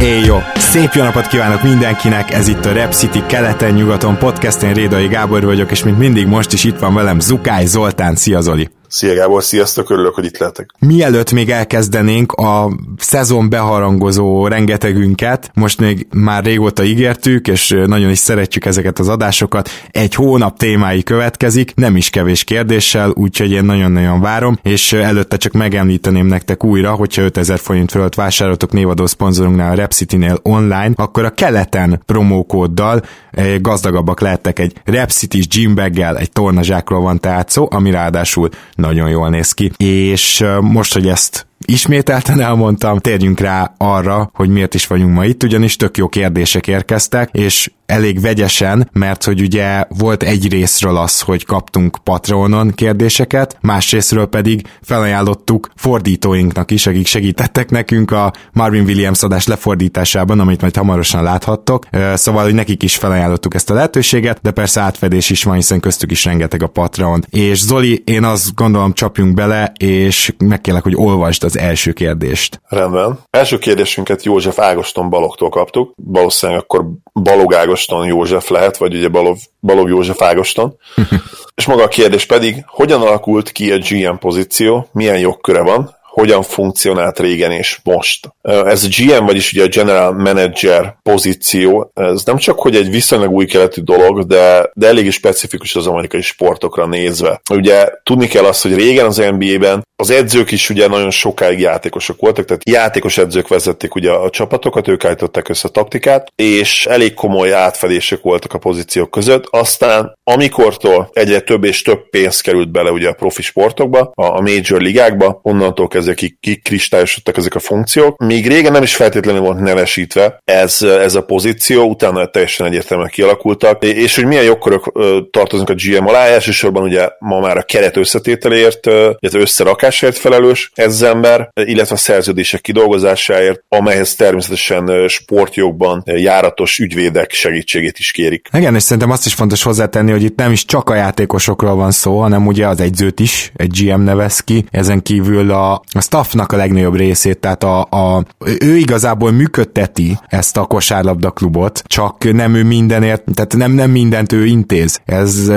Éj jó! Szép jó napot kívánok mindenkinek, ez itt a Rep City keleten-nyugaton podcast, én Rédai Gábor vagyok, és mint mindig most is itt van velem Zukály Zoltán, szia Zoli! Szia Gábor, sziasztok, örülök, hogy itt lehetek. Mielőtt még elkezdenénk a szezon beharangozó rengetegünket, most még már régóta ígértük, és nagyon is szeretjük ezeket az adásokat, egy hónap témái következik, nem is kevés kérdéssel, úgyhogy én nagyon-nagyon várom, és előtte csak megemlíteném nektek újra, hogyha 5000 forint fölött vásároltok névadó szponzorunknál a Repcity-nél online, akkor a keleten promókóddal eh, gazdagabbak lehettek egy Repcity-s gymbag egy tornazsákról van tehát szó, ami ráadásul nagyon jól néz ki. És most, hogy ezt ismételten elmondtam, térjünk rá arra, hogy miért is vagyunk ma itt, ugyanis tök jó kérdések érkeztek, és elég vegyesen, mert hogy ugye volt egy részről az, hogy kaptunk Patreonon kérdéseket, más részről pedig felajánlottuk fordítóinknak is, akik segítettek nekünk a Marvin Williams adás lefordításában, amit majd hamarosan láthattok. Szóval, hogy nekik is felajánlottuk ezt a lehetőséget, de persze átfedés is van, hiszen köztük is rengeteg a Patreon. És Zoli, én azt gondolom csapjunk bele, és megkérlek, hogy olvasd az első kérdést. Rendben. Első kérdésünket József Ágoston Balogtól kaptuk. Valószínűleg akkor Balog Ágoston József lehet, vagy ugye Balog, Balog József Ágoston. És maga a kérdés pedig, hogyan alakult ki a GM pozíció, milyen jogköre van, hogyan funkcionált régen és most. Ez a GM, vagyis ugye a General Manager pozíció, ez nem csak, hogy egy viszonylag új keletű dolog, de, de elég specifikus az amerikai sportokra nézve. Ugye tudni kell azt, hogy régen az NBA-ben az edzők is ugye nagyon sokáig játékosok voltak, tehát játékos edzők vezették ugye a csapatokat, ők állították össze a taktikát, és elég komoly átfedések voltak a pozíciók között. Aztán amikortól egyre több és több pénz került bele ugye a profi sportokba, a major ligákba, onnantól kezdve kikristályosodtak ezek a funkciók. Még régen nem is feltétlenül volt nevesítve ez, ez a pozíció, utána teljesen egyértelműen kialakultak, és hogy milyen jogkörök tartoznak a GM alá, elsősorban ugye ma már a keret összetételért, illetve összerakás munkásért felelős ez ember, illetve a szerződések kidolgozásáért, amelyhez természetesen sportjogban járatos ügyvédek segítségét is kérik. Igen, és szerintem azt is fontos hozzátenni, hogy itt nem is csak a játékosokról van szó, hanem ugye az egyzőt is, egy GM nevez ki, ezen kívül a, a staffnak a legnagyobb részét, tehát a, a, ő igazából működteti ezt a kosárlabda klubot, csak nem ő mindenért, tehát nem, nem mindent ő intéz. Ez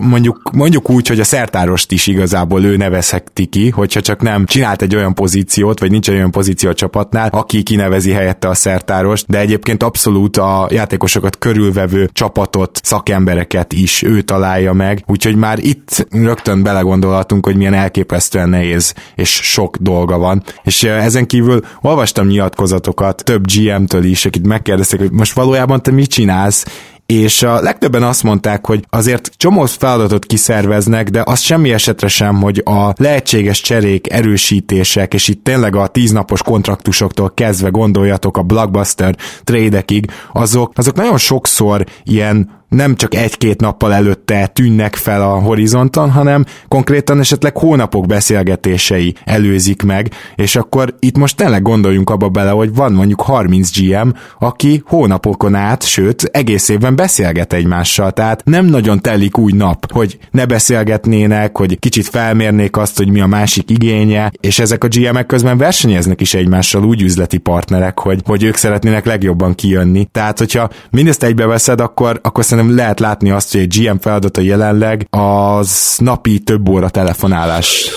mondjuk, mondjuk úgy, hogy a szertárost is igazából ő nevezheti ki, hogyha csak nem csinált egy olyan pozíciót, vagy nincs egy olyan pozíció a csapatnál, aki kinevezi helyette a szertárost, de egyébként abszolút a játékosokat körülvevő csapatot, szakembereket is ő találja meg, úgyhogy már itt rögtön belegondolhatunk, hogy milyen elképesztően nehéz és sok dolga van. És ezen kívül olvastam nyilatkozatokat több GM-től is, akit megkérdeztek, hogy most valójában te mit csinálsz, és a legtöbben azt mondták, hogy azért csomó feladatot kiszerveznek, de az semmi esetre sem, hogy a lehetséges cserék, erősítések, és itt tényleg a tíznapos kontraktusoktól kezdve gondoljatok a blockbuster trédekig, azok, azok nagyon sokszor ilyen nem csak egy-két nappal előtte tűnnek fel a horizonton, hanem konkrétan esetleg hónapok beszélgetései előzik meg, és akkor itt most tényleg gondoljunk abba bele, hogy van mondjuk 30 GM, aki hónapokon át, sőt, egész évben beszélget egymással, tehát nem nagyon telik új nap, hogy ne beszélgetnének, hogy kicsit felmérnék azt, hogy mi a másik igénye, és ezek a GM-ek közben versenyeznek is egymással úgy üzleti partnerek, hogy, hogy ők szeretnének legjobban kijönni. Tehát, hogyha mindezt egybeveszed, akkor, akkor szerintem lehet látni azt, hogy egy GM feladata jelenleg az napi több óra telefonálás.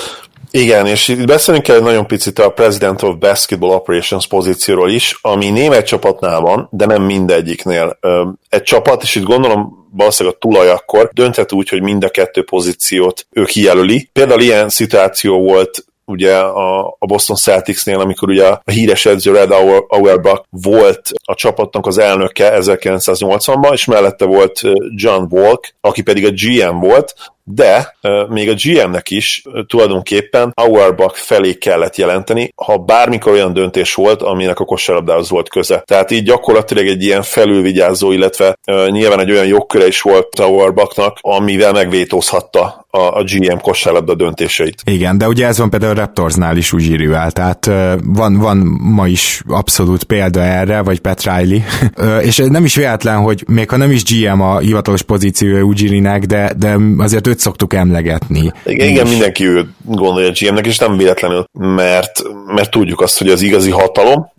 Igen, és itt beszélünk kell nagyon picit a President of Basketball Operations pozícióról is, ami német csapatnál van, de nem mindegyiknél. Egy csapat, és itt gondolom valószínűleg a tulaj akkor dönthet úgy, hogy mind a kettő pozíciót ő kijelöli. Például ilyen szituáció volt ugye a, a Boston Celticsnél, amikor ugye a híres edző Red Auerbach volt a csapatnak az elnöke 1980-ban, és mellette volt John Walk, aki pedig a GM volt, de még a GM-nek is tulajdonképpen Auerbach felé kellett jelenteni, ha bármikor olyan döntés volt, aminek a kosárlabdához volt köze. Tehát így gyakorlatilag egy ilyen felülvigyázó, illetve nyilván egy olyan jogköre is volt Auerbachnak, amivel megvétózhatta a, a GM kosárlabda döntéseit. Igen, de ugye ez van például a Raptorsnál is Uzsirivel, tehát van, van ma is abszolút példa erre, vagy Pat Riley, és nem is véletlen, hogy még ha nem is GM a hivatalos pozíciója Uzsirinek, de, de azért őt szoktuk emlegetni. Igen, igen mindenki ő gondolja GM-nek, és nem véletlenül, mert, mert tudjuk azt, hogy az igazi hatalom,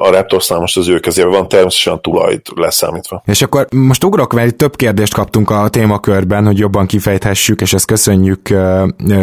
a Raptorsnál most az ő kezében van, természetesen tulajt leszámítva. És akkor most ugrok, mert több kérdést kaptunk a témakörben, hogy jobban kifejthessük, és ezt köszönjük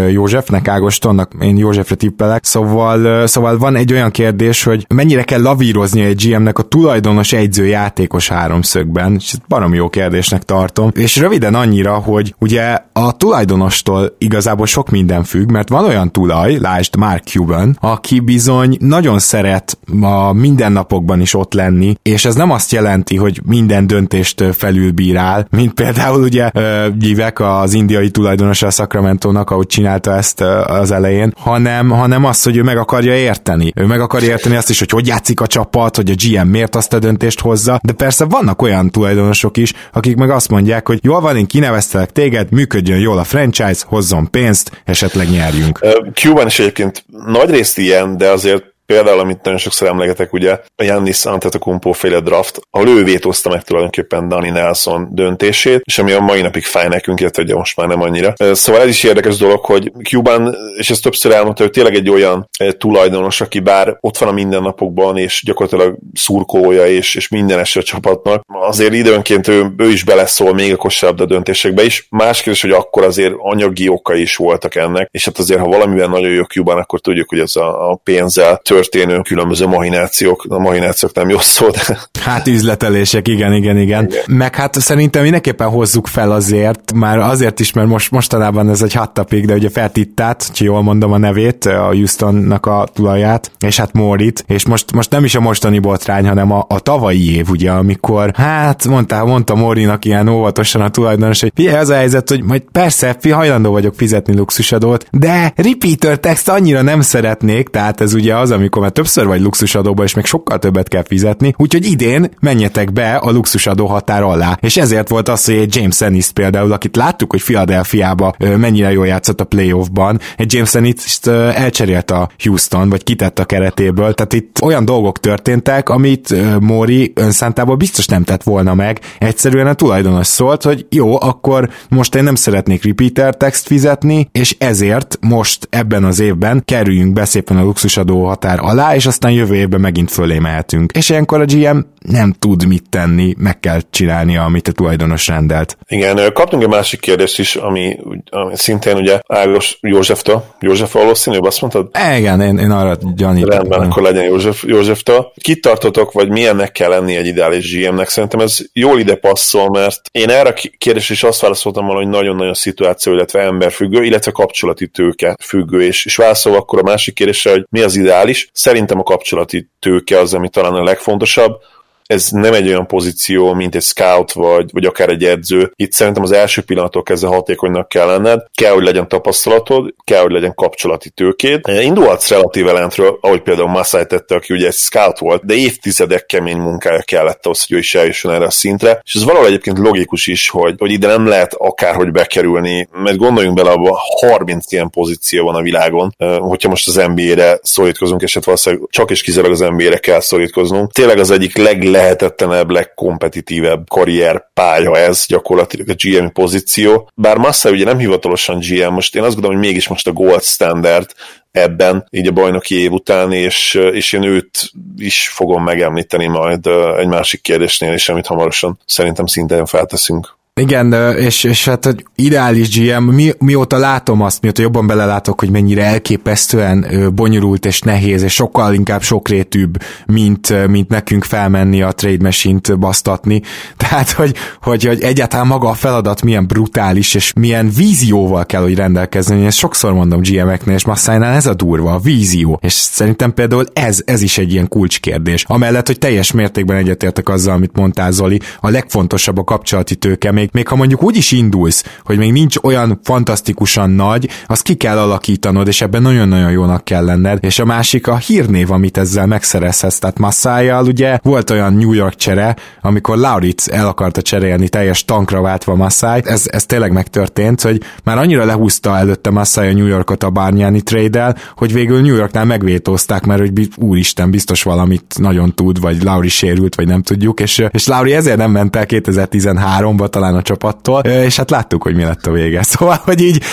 Józsefnek, Ágostonnak, én Józsefre tippelek, szóval, szóval van egy olyan kérdés, hogy mennyire kell lavírozni egy GM-nek a tulajdonos egyző játékos háromszögben, és ezt barom jó kérdésnek tartom, és röviden annyira, hogy ugye a tulajdonostól igazából sok minden függ, mert van olyan tulaj, lásd Mark Cuban, aki bizony nagyon szeret a mindennapokban is ott lenni, és ez nem azt jelenti, hogy minden döntést felülbírál, mint például ugye Givek az indiai tulajdonosa a Sacramento-nak, ahogy csinálta ezt az elején, hanem, hanem azt, hogy ő meg akarja érteni. Ő meg akarja érteni azt is, hogy hogy játszik a csapat, hogy a GM miért azt a döntést hozza, de persze vannak olyan tulajdonosok is, akik meg azt mondják, hogy jól van, én kineveztelek téged, működjön jól a franchise, hozzon pénzt, esetleg nyerjünk. Cuban is egyébként nagy részt ilyen, de azért Például, amit nagyon sokszor emlegetek, ugye a Jannis Antetokounmpo féle draft, ahol ő vétózta meg tulajdonképpen Dani Nelson döntését, és ami a mai napig fáj nekünk, illetve ugye most már nem annyira. Szóval ez is érdekes dolog, hogy Cuban, és ezt többször elmondta, hogy tényleg egy olyan tulajdonos, aki bár ott van a mindennapokban, és gyakorlatilag szurkolója, és, és minden a csapatnak, azért időnként ő, ő is beleszól még a kosárlabda döntésekbe is. Más kérdés, hogy akkor azért anyagi okai is voltak ennek, és hát azért, ha valamivel nagyon jó Cuban, akkor tudjuk, hogy ez a, a pénzzel történő különböző mahinációk, a mahinációk nem jó szó, de... Hát üzletelések, igen, igen, igen, igen. Meg hát szerintem mindenképpen hozzuk fel azért, már azért is, mert most mostanában ez egy hot topic, de ugye feltittát, ha jól mondom a nevét, a Houstonnak a tulaját, és hát Morit, és most, most nem is a mostani botrány, hanem a, a tavalyi év, ugye, amikor, hát mondta, mondta Morinak ilyen óvatosan a tulajdonos, hogy figyelj, az a helyzet, hogy majd persze, fi, hajlandó vagyok fizetni luxusadót, de repeater text annyira nem szeretnék, tehát ez ugye az, ami amikor már többször vagy luxusadóba, és még sokkal többet kell fizetni, úgyhogy idén menjetek be a luxusadó határ alá. És ezért volt az, hogy egy James Ennis például, akit láttuk, hogy Philadelphiába mennyire jól játszott a playoffban, egy James Ennis elcserélt a Houston, vagy kitett a keretéből, tehát itt olyan dolgok történtek, amit Mori önszántából biztos nem tett volna meg. Egyszerűen a tulajdonos szólt, hogy jó, akkor most én nem szeretnék repeater text fizetni, és ezért most ebben az évben kerüljünk be szépen a luxusadó határ határ alá, és aztán jövő évben megint fölé mehetünk. És ilyenkor a GM nem tud mit tenni, meg kell csinálnia, amit a tulajdonos rendelt. Igen, kaptunk egy másik kérdést is, ami, ami szintén ugye Ágos Józseftől. József valószínű, azt mondtad? Igen, én, én arra gyanítom. Rendben, akkor legyen József, Józseftől. Kit tartotok, vagy milyennek kell lenni egy ideális GM-nek? Szerintem ez jól ide passzol, mert én erre a kérdésre is azt válaszoltam volna, hogy nagyon-nagyon szituáció, illetve emberfüggő, illetve kapcsolati tőke függő, és, és válaszol akkor a másik kérdésre, hogy mi az ideális. Szerintem a kapcsolati tőke az, ami talán a legfontosabb ez nem egy olyan pozíció, mint egy scout, vagy, vagy akár egy edző. Itt szerintem az első pillanattól kezdve hatékonynak kell lenned, kell, hogy legyen tapasztalatod, kell, hogy legyen kapcsolati tőkéd. Indulhatsz relatíve lentről, ahogy például Masai tette, aki ugye egy scout volt, de évtizedek kemény munkája kellett ahhoz, hogy ő is eljusson erre a szintre, és ez valahol egyébként logikus is, hogy, hogy ide nem lehet akárhogy bekerülni, mert gondoljunk bele, abba 30 ilyen pozíció van a világon, hogyha most az NBA-re szorítkozunk, és hát valószínűleg csak és kizárólag az NBA-re kell szorítkoznunk. Tényleg az egyik leg leglehetetlenebb, legkompetitívebb karrier pálya ez gyakorlatilag a GM pozíció. Bár Massa ugye nem hivatalosan GM, most én azt gondolom, hogy mégis most a gold standard ebben, így a bajnoki év után, és, és én őt is fogom megemlíteni majd egy másik kérdésnél is, amit hamarosan szerintem szintén felteszünk. Igen, és, és hát egy ideális GM, mi, mióta látom azt, mióta jobban belelátok, hogy mennyire elképesztően bonyolult és nehéz, és sokkal inkább sokrétűbb, mint, mint nekünk felmenni a trade machine-t basztatni. Tehát, hogy, hogy, hogy egyáltalán maga a feladat milyen brutális, és milyen vízióval kell, hogy rendelkezni. Én ezt sokszor mondom GM-eknél, és Massájnál ez a durva, a vízió. És szerintem például ez, ez is egy ilyen kulcskérdés. Amellett, hogy teljes mértékben egyetértek azzal, amit mondtál Zoli, a legfontosabb a kapcsolati tőke, még még, ha mondjuk úgy is indulsz, hogy még nincs olyan fantasztikusan nagy, azt ki kell alakítanod, és ebben nagyon-nagyon jónak kell lenned. És a másik a hírnév, amit ezzel megszerezhetsz. Tehát Massájjal ugye volt olyan New York csere, amikor Lauritz el akarta cserélni teljes tankra váltva Massájt. Ez, ez tényleg megtörtént, hogy már annyira lehúzta előtte Massáj a New Yorkot a Barnyáni trade hogy végül New Yorknál megvétózták, mert hogy úristen, biztos valamit nagyon tud, vagy Lauri sérült, vagy nem tudjuk, és, és Lauri ezért nem ment el 2013-ba talán a csapattól, és hát láttuk, hogy mi lett a vége. Szóval, hogy így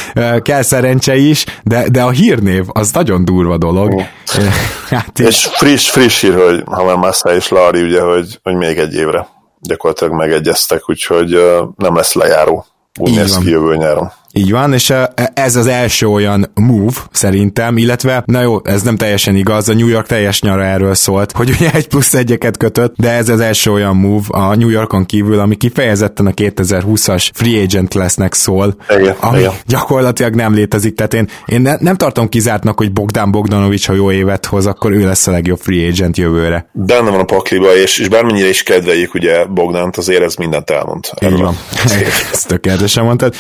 kell szerencse is, de, de a hírnév az nagyon durva dolog. Oh. Hát, és friss, friss hír, hogy ha már Massa és Lauri, ugye, hogy, hogy még egy évre gyakorlatilag megegyeztek, úgyhogy nem lesz lejáró. Úgy néz ki jövő nyáron. Így van, és ez az első olyan move szerintem, illetve, na jó, ez nem teljesen igaz, a New York teljes nyara erről szólt, hogy ugye egy plusz egyeket kötött, de ez az első olyan move a New Yorkon kívül, ami kifejezetten a 2020-as free agent lesznek szól, igen, ami igen. gyakorlatilag nem létezik, tehát én, én ne, nem tartom kizártnak, hogy Bogdan Bogdanovics, ha jó évet hoz, akkor ő lesz a legjobb free agent jövőre. Benne van a pakliba, és, és bármennyire is kedveljük ugye Bogdant, azért ez mindent elmond. Így van. Ezt tökéletesen mondtad.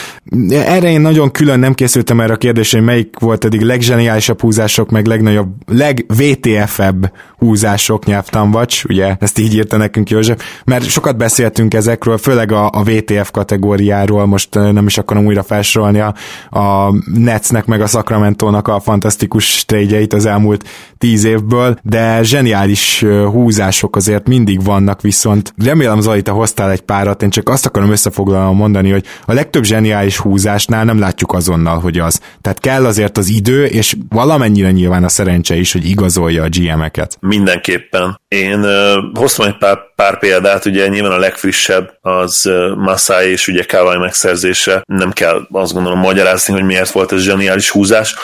Erre én nagyon külön nem készültem erre a kérdésre, hogy melyik volt eddig legzseniálisabb húzások, meg legnagyobb, legVTF-ebb húzások nyelvtanvacs, ugye ezt így írta nekünk József, mert sokat beszéltünk ezekről, főleg a, a VTF kategóriáról, most nem is akarom újra felsorolni a, a Netsnek meg a Sacramento-nak a fantasztikus trade az elmúlt tíz évből, de zseniális húzások azért mindig vannak, viszont. Remélem Zoli, te hoztál egy párat, én csak azt akarom összefoglalva mondani, hogy a legtöbb zseniális húzás játékosnál nem látjuk azonnal, hogy az. Tehát kell azért az idő, és valamennyire nyilván a szerencse is, hogy igazolja a GM-eket. Mindenképpen. Én uh, hoztam egy pár, pár példát, ugye nyilván a legfrissebb az uh, Masai és ugye Kawai megszerzése. Nem kell azt gondolom magyarázni, hogy miért volt ez zseniális húzás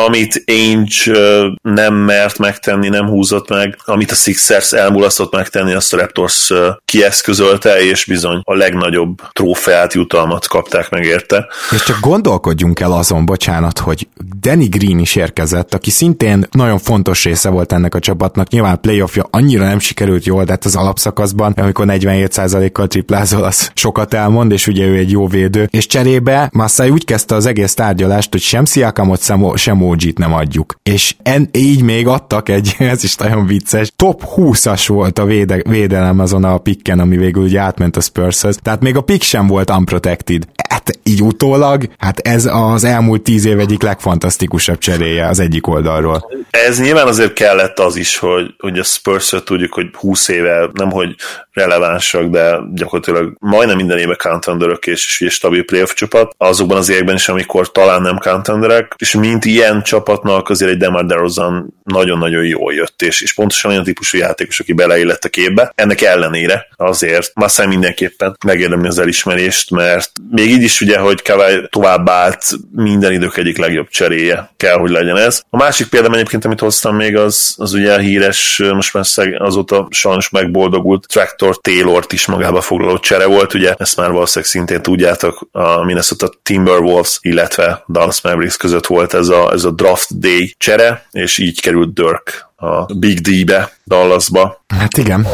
amit Ainge nem mert megtenni, nem húzott meg, amit a Sixers elmulasztott megtenni, azt a Raptors kieszközölte, és bizony a legnagyobb trófeát, jutalmat kapták meg érte. És csak gondolkodjunk el azon, bocsánat, hogy Danny Green is érkezett, aki szintén nagyon fontos része volt ennek a csapatnak. Nyilván playoffja annyira nem sikerült jól, de hát az alapszakaszban, amikor 47%-kal triplázol, az sokat elmond, és ugye ő egy jó védő. És cserébe Massai úgy kezdte az egész tárgyalást, hogy sem Sziakamot, sem emojit nem adjuk. És en, így még adtak egy, ez is nagyon vicces, top 20-as volt a véde, védelem azon a pikken, ami végül ugye átment a spurs Tehát még a pick sem volt unprotected. Hát így utólag, hát ez az elmúlt tíz év egyik legfantasztikusabb cseréje az egyik oldalról. Ez nyilván azért kellett az is, hogy, hogy a spurs tudjuk, hogy 20 éve nem hogy relevánsak, de gyakorlatilag majdnem minden éve contenderök és, és stabil playoff csapat, azokban az években is, amikor talán nem contenderek, és mint ilyen csapatnak azért egy Demar DeRozan nagyon-nagyon jól jött, és, és pontosan olyan típusú játékos, aki beleillett a képbe. Ennek ellenére azért Massai mindenképpen megérdemli az elismerést, mert még így is ugye, hogy Kawai tovább állt, minden idők egyik legjobb cseréje kell, hogy legyen ez. A másik példa egyébként, amit hoztam még, az, az ugye a híres, most már azóta sajnos megboldogult Tractor Taylor-t is magába foglaló csere volt, ugye ezt már valószínűleg szintén tudjátok, a Minnesota Timberwolves, illetve Dallas Mavericks között volt ez a, ez a draft day csere, és így került Dirk a Big D-be, Dallasba. Hát igen.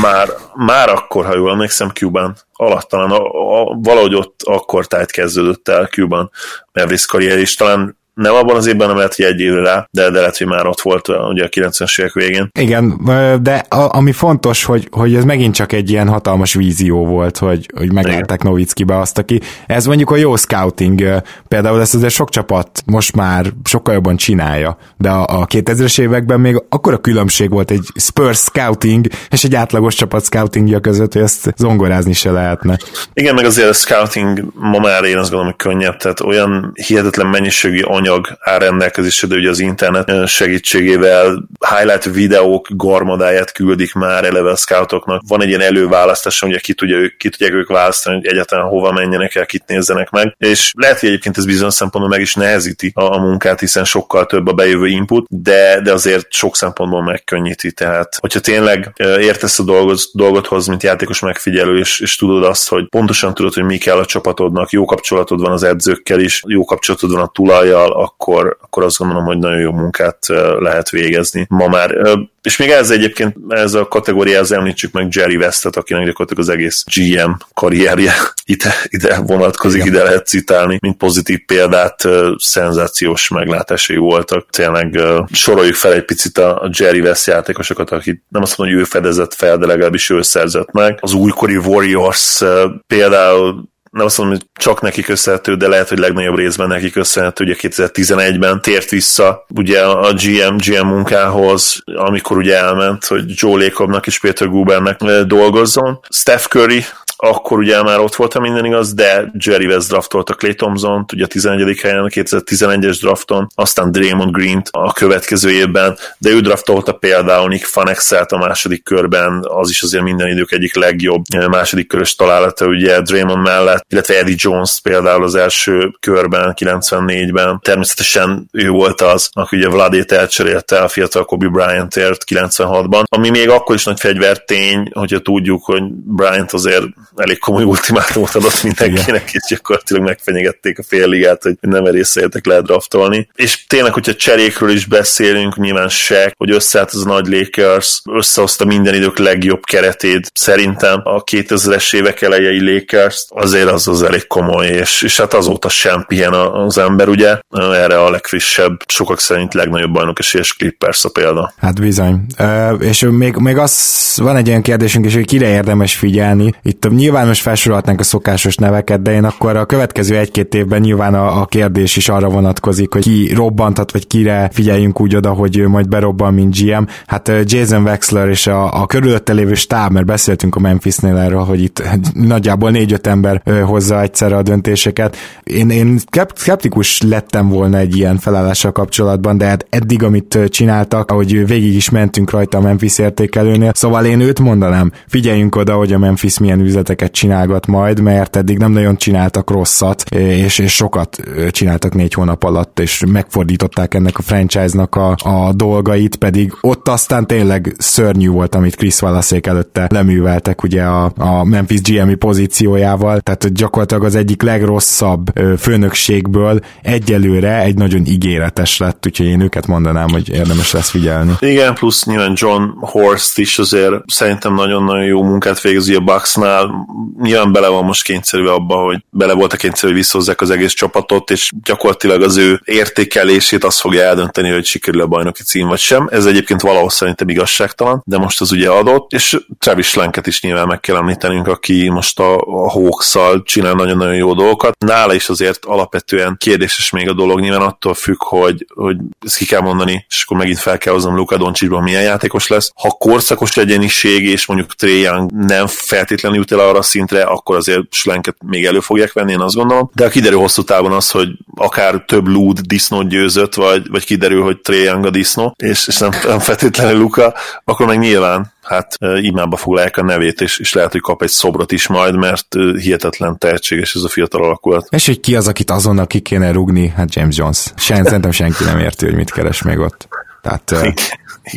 Már, már akkor, ha jól emlékszem, Cuban alatt talán a, a, valahogy ott akkor tájt kezdődött el Cuban Mavericks karrier, és talán nem abban az évben, nem lehet, hogy egy évre rá, de, de lehet, hogy már ott volt ugye a 90-es évek végén. Igen, de a, ami fontos, hogy, hogy ez megint csak egy ilyen hatalmas vízió volt, hogy, hogy meglátták Novickibe azt, aki ez mondjuk a jó scouting, például ezt azért sok csapat most már sokkal jobban csinálja, de a, a 2000-es években még akkor a különbség volt egy Spurs scouting és egy átlagos csapat scoutingja között, hogy ezt zongorázni se lehetne. Igen, meg azért a scouting ma már én azt gondolom, hogy könnyebb, tehát olyan hihetetlen mennyiségű anyag áll rendelkezésre, de ugye az internet segítségével highlight videók garmadáját küldik már eleve a scoutoknak. Van egy ilyen előválasztás, ugye ki, tudja, ki tudják ők választani, hogy egyáltalán hova menjenek el, kit nézzenek meg. És lehet, hogy egyébként ez bizonyos szempontból meg is nehezíti a, a munkát, hiszen sokkal több a bejövő input, de, de azért sok szempontból megkönnyíti. Tehát, hogyha tényleg értesz a dolgot, dolgothoz, mint játékos megfigyelő, és, és tudod azt, hogy pontosan tudod, hogy mi kell a csapatodnak, jó kapcsolatod van az edzőkkel is, jó kapcsolatod van a tulajjal, Brownjal, akkor, akkor azt gondolom, hogy nagyon jó munkát lehet végezni ma már. És még ez egyébként, ez a kategóriához említsük meg Jerry Westet, akinek gyakorlatilag az egész GM karrierje ide, ide vonatkozik, Igen. ide lehet citálni, mint pozitív példát, szenzációs meglátásai voltak. Tényleg soroljuk fel egy picit a Jerry West játékosokat, akit nem azt mondom, hogy ő fedezett fel, de legalábbis ő szerzett meg. Az újkori Warriors például nem azt mondom, hogy csak neki köszönhető, de lehet, hogy legnagyobb részben neki köszönhető, ugye 2011-ben tért vissza ugye a GM, GM munkához, amikor ugye elment, hogy Joe Lacobnak és Peter Gubernek dolgozzon. Steph Curry akkor ugye már ott volt a minden igaz, de Jerry West draftolta Clay thompson ugye a 11. helyen a 2011-es drafton, aztán Draymond green a következő évben, de ő draftolta például Nick Fanexelt a második körben, az is azért minden idők egyik legjobb eh, második körös találata, ugye Draymond mellett, illetve Eddie Jones például az első körben, 94-ben. Természetesen ő volt az, aki ugye Vladét elcserélte a fiatal Kobe Bryantért 96-ban, ami még akkor is nagy fegyvertény, hogyha tudjuk, hogy Bryant azért elég komoly ultimátumot adott mindenkinek, Igen. és gyakorlatilag megfenyegették a fél ligát, hogy nem merészeljetek lehet draftolni. És tényleg, hogyha cserékről is beszélünk, nyilván se, hogy összeállt az nagy Lakers, összehozta minden idők legjobb keretét, szerintem a 2000-es évek elejei Lakers, azért az az elég komoly, és, és hát azóta sem pihen az ember, ugye, erre a legfrissebb, sokak szerint legnagyobb bajnok és Clippers a példa. Hát bizony. Uh, és még, még az van egy olyan kérdésünk is, hogy kire érdemes figyelni. Itt nyilván most felsorolhatnánk a szokásos neveket, de én akkor a következő egy-két évben nyilván a, a kérdés is arra vonatkozik, hogy ki robbantat, vagy kire figyeljünk úgy oda, hogy ő majd berobban, mint GM. Hát Jason Wexler és a, a körülötte lévő stáb, mert beszéltünk a Memphisnél erről, hogy itt nagyjából négy-öt ember hozza egyszerre a döntéseket. Én, én skeptikus lettem volna egy ilyen felállással kapcsolatban, de hát eddig, amit csináltak, ahogy végig is mentünk rajta a Memphis értékelőnél, szóval én őt mondanám, figyeljünk oda, hogy a Memphis milyen üzlet ötleteket csinálgat majd, mert eddig nem nagyon csináltak rosszat, és, és sokat csináltak négy hónap alatt, és megfordították ennek a franchise-nak a, a dolgait, pedig ott aztán tényleg szörnyű volt, amit Chris Wallace előtte leműveltek ugye a, a Memphis GM-i pozíciójával, tehát gyakorlatilag az egyik legrosszabb főnökségből egyelőre egy nagyon ígéretes lett, úgyhogy én őket mondanám, hogy érdemes lesz figyelni. Igen, plusz nyilván John Horst is azért szerintem nagyon-nagyon jó munkát végzi a Bucksnál, nyilván bele van most kényszerülve abba, hogy bele volt a kényszerű, hogy visszhozzák az egész csapatot, és gyakorlatilag az ő értékelését az fogja eldönteni, hogy sikerül a bajnoki cím vagy sem. Ez egyébként valahol szerintem igazságtalan, de most az ugye adott, és Travis Lanket is nyilván meg kell említenünk, aki most a, a hawks csinál nagyon-nagyon jó dolgokat. Nála is azért alapvetően kérdéses még a dolog, nyilván attól függ, hogy, hogy ezt ki kell mondani, és akkor megint fel kell hoznom Luka Doncsicsban milyen játékos lesz. Ha korszakos egyeniség, és mondjuk Trey nem feltétlenül jut el el arra a szintre, akkor azért slenket még elő fogják venni, én azt gondolom. De kiderül hosszú távon az, hogy akár több lúd disznót győzött, vagy, vagy kiderül, hogy Trae Young a disznó, és, és nem, nem feltétlenül Luka, akkor meg nyilván hát imába foglalják a nevét, és, és lehet, hogy kap egy szobrot is majd, mert hihetetlen tehetséges ez a fiatal alakulat. És hogy ki az, akit azonnal ki kéne rugni? Hát James Jones. Sen, szerintem senki nem érti, hogy mit keres még ott. Tehát igen.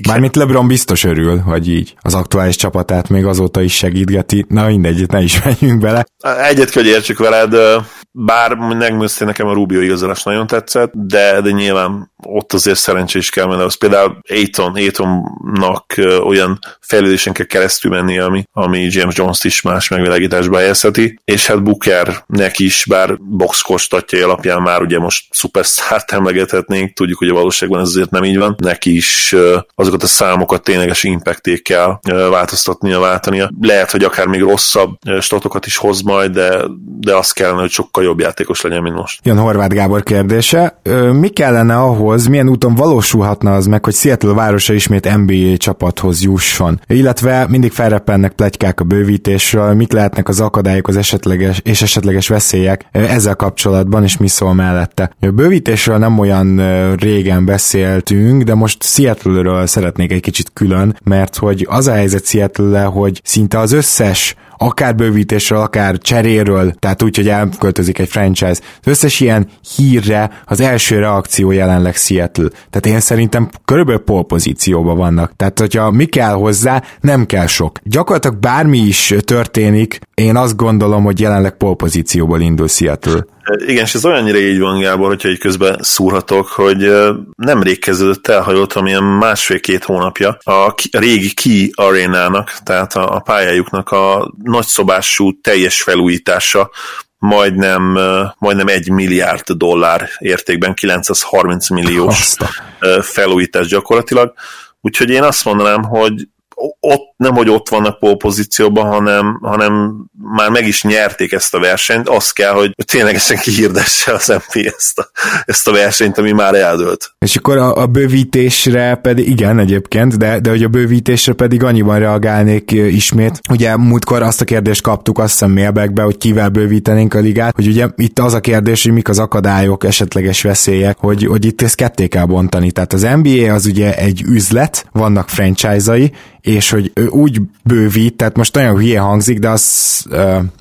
Mármint LeBron biztos örül, hogy így az aktuális csapatát még azóta is segítgeti. Na mindegy, ne is menjünk bele. Egyet kell, hogy értsük veled, bár megműszti nekem a Rubio igazolás nagyon tetszett, de, de nyilván ott azért szerencsé is kell menni. Az például Aiton, Aitonnak olyan fejlődésen kell keresztül menni, ami, ami James Jones-t is más megvilágításba helyezheti, és hát Bookernek is, bár box kostatjai alapján már ugye most szupersztárt emlegethetnénk, tudjuk, hogy a valóságban ez azért nem így van, neki is azokat a számokat tényleges impactékkel változtatnia, váltania. Lehet, hogy akár még rosszabb statokat is hoz majd, de, de az kellene, hogy sokkal jobb játékos legyen, mint most. Jön Horváth Gábor kérdése. Mi kellene ahhoz, milyen úton valósulhatna az meg, hogy Seattle városa ismét NBA csapathoz jusson? Illetve mindig felrepennek plegykák a bővítésről, mik lehetnek az akadályok az esetleges és esetleges veszélyek ezzel kapcsolatban, és mi szól mellette. A bővítésről nem olyan régen beszéltünk, de most Seattle-ről szeretnék egy kicsit külön, mert hogy az a helyzet seattle hogy szinte az összes akár bővítésről, akár cseréről, tehát úgy, hogy elköltözik egy franchise. Az összes ilyen hírre az első reakció jelenleg Seattle. Tehát én szerintem körülbelül polpozícióban vannak. Tehát, hogyha mi kell hozzá, nem kell sok. Gyakorlatilag bármi is történik, én azt gondolom, hogy jelenleg polpozícióból indul Seattle. Igen, és ez olyannyira így van, Gábor, hogyha így közben szúrhatok, hogy nemrég kezdődött el, ha jól tudom, ilyen másfél-két hónapja a régi Key Arénának, tehát a pályájuknak a nagyszobású teljes felújítása majdnem, majdnem egy milliárd dollár értékben, 930 milliós felújítás gyakorlatilag. Úgyhogy én azt mondanám, hogy ott nem, hogy ott vannak pozícióban, hanem, hanem már meg is nyerték ezt a versenyt, az kell, hogy ténylegesen kihirdesse az MP ezt a, ezt a versenyt, ami már eldőlt. És akkor a, a bővítésre pedig, igen egyébként, de, de hogy a bővítésre pedig annyiban reagálnék ismét. Ugye múltkor azt a kérdést kaptuk azt hiszem mailbackbe, hogy kivel bővítenénk a ligát, hogy ugye itt az a kérdés, hogy mik az akadályok, esetleges veszélyek, hogy, hogy itt ezt ketté kell bontani. Tehát az NBA az ugye egy üzlet, vannak franchise-ai, és hogy úgy bővít, tehát most nagyon hülye hangzik, de azt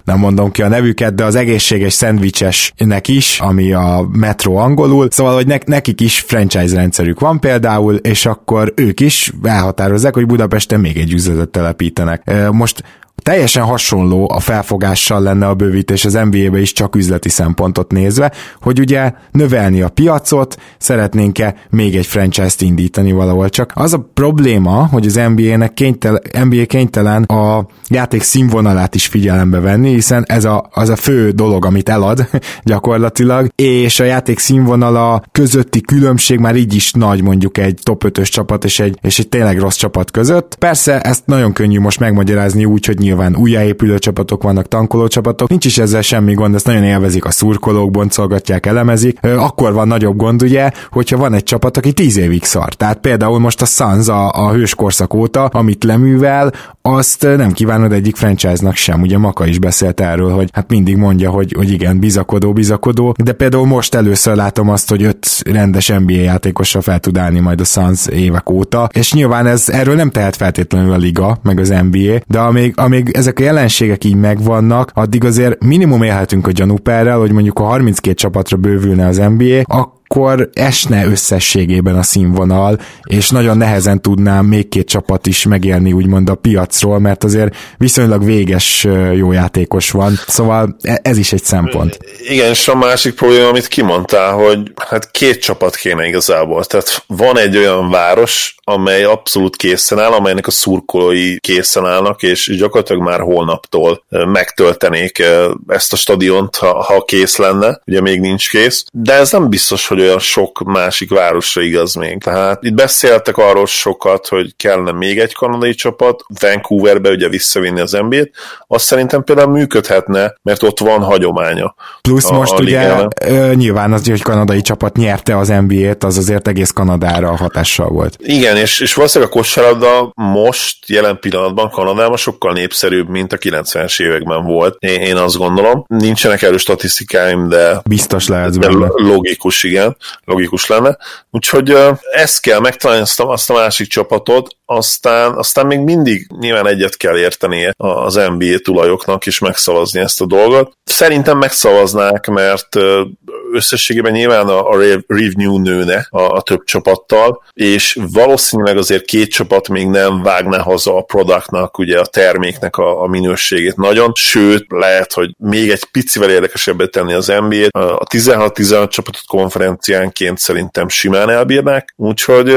nem mondom ki a nevüket, de az egészséges szendvicsesnek is, ami a Metro angolul, szóval, hogy ne, nekik is franchise rendszerük van például, és akkor ők is elhatározzák, hogy Budapesten még egy üzletet telepítenek. Most Teljesen hasonló a felfogással lenne a bővítés az NBA-be is csak üzleti szempontot nézve, hogy ugye növelni a piacot, szeretnénk-e még egy franchise-t indítani valahol. Csak az a probléma, hogy az NBA-nek kénytelen, NBA kénytelen a játék színvonalát is figyelembe venni, hiszen ez a, az a fő dolog, amit elad gyakorlatilag, és a játék színvonala közötti különbség már így is nagy mondjuk egy top 5-ös csapat és egy, és egy tényleg rossz csapat között. Persze ezt nagyon könnyű most megmagyarázni úgy, hogy nyilván újjáépülő csapatok vannak, tankoló csapatok, nincs is ezzel semmi gond, ezt nagyon élvezik a szurkolók, boncolgatják, elemezik. Akkor van nagyobb gond ugye, hogyha van egy csapat, aki tíz évig szar. Tehát például most a Suns a, a hőskorszak óta, amit leművel, azt nem kívánod egyik franchise-nak sem. Ugye Maka is beszélt erről, hogy hát mindig mondja, hogy, hogy igen, bizakodó, bizakodó, de például most először látom azt, hogy öt rendes NBA játékosra fel tud állni majd a Suns évek óta, és nyilván ez erről nem tehet feltétlenül a liga, meg az NBA, de amíg, amíg ezek a jelenségek így megvannak, addig azért minimum élhetünk a gyanúperrel, hogy mondjuk a 32 csapatra bővülne az NBA, akkor akkor esne összességében a színvonal, és nagyon nehezen tudnám még két csapat is megélni úgymond a piacról, mert azért viszonylag véges jó játékos van, szóval e- ez is egy szempont. Igen, és a másik probléma, amit kimondtál, hogy hát két csapat kéne igazából, tehát van egy olyan város, amely abszolút készen áll, amelynek a szurkolói készen állnak, és gyakorlatilag már holnaptól megtöltenék ezt a stadiont, ha, ha kész lenne, ugye még nincs kész, de ez nem biztos, hogy olyan sok másik városra igaz még. Tehát itt beszéltek arról sokat, hogy kellene még egy kanadai csapat, Vancouverbe ugye visszavinni az NBA-t, azt szerintem például működhetne, mert ott van hagyománya. Plusz a, most a ugye ö, nyilván az, hogy kanadai csapat nyerte az NBA-t, az azért egész Kanadára hatással volt. Igen, és, és valószínűleg a kosárlabda most, jelen pillanatban Kanadában sokkal népszerűbb, mint a 90-es években volt. Én, én azt gondolom. Nincsenek erős statisztikáim, de biztos lehet de logikus, igen logikus lenne. Úgyhogy ezt kell megtalálni, azt a, azt a másik csapatot, aztán, aztán még mindig nyilván egyet kell értenie az NBA tulajoknak is megszavazni ezt a dolgot. Szerintem megszavaznák, mert összességében nyilván a, a review nőne a, a több csapattal, és valószínűleg azért két csapat még nem vágná haza a productnak, ugye a terméknek a, a minőségét nagyon, sőt, lehet, hogy még egy picivel érdekesebbet tenni az NBA-t. A 16-16 csapatot konferenciánként szerintem simán elbírnák, úgyhogy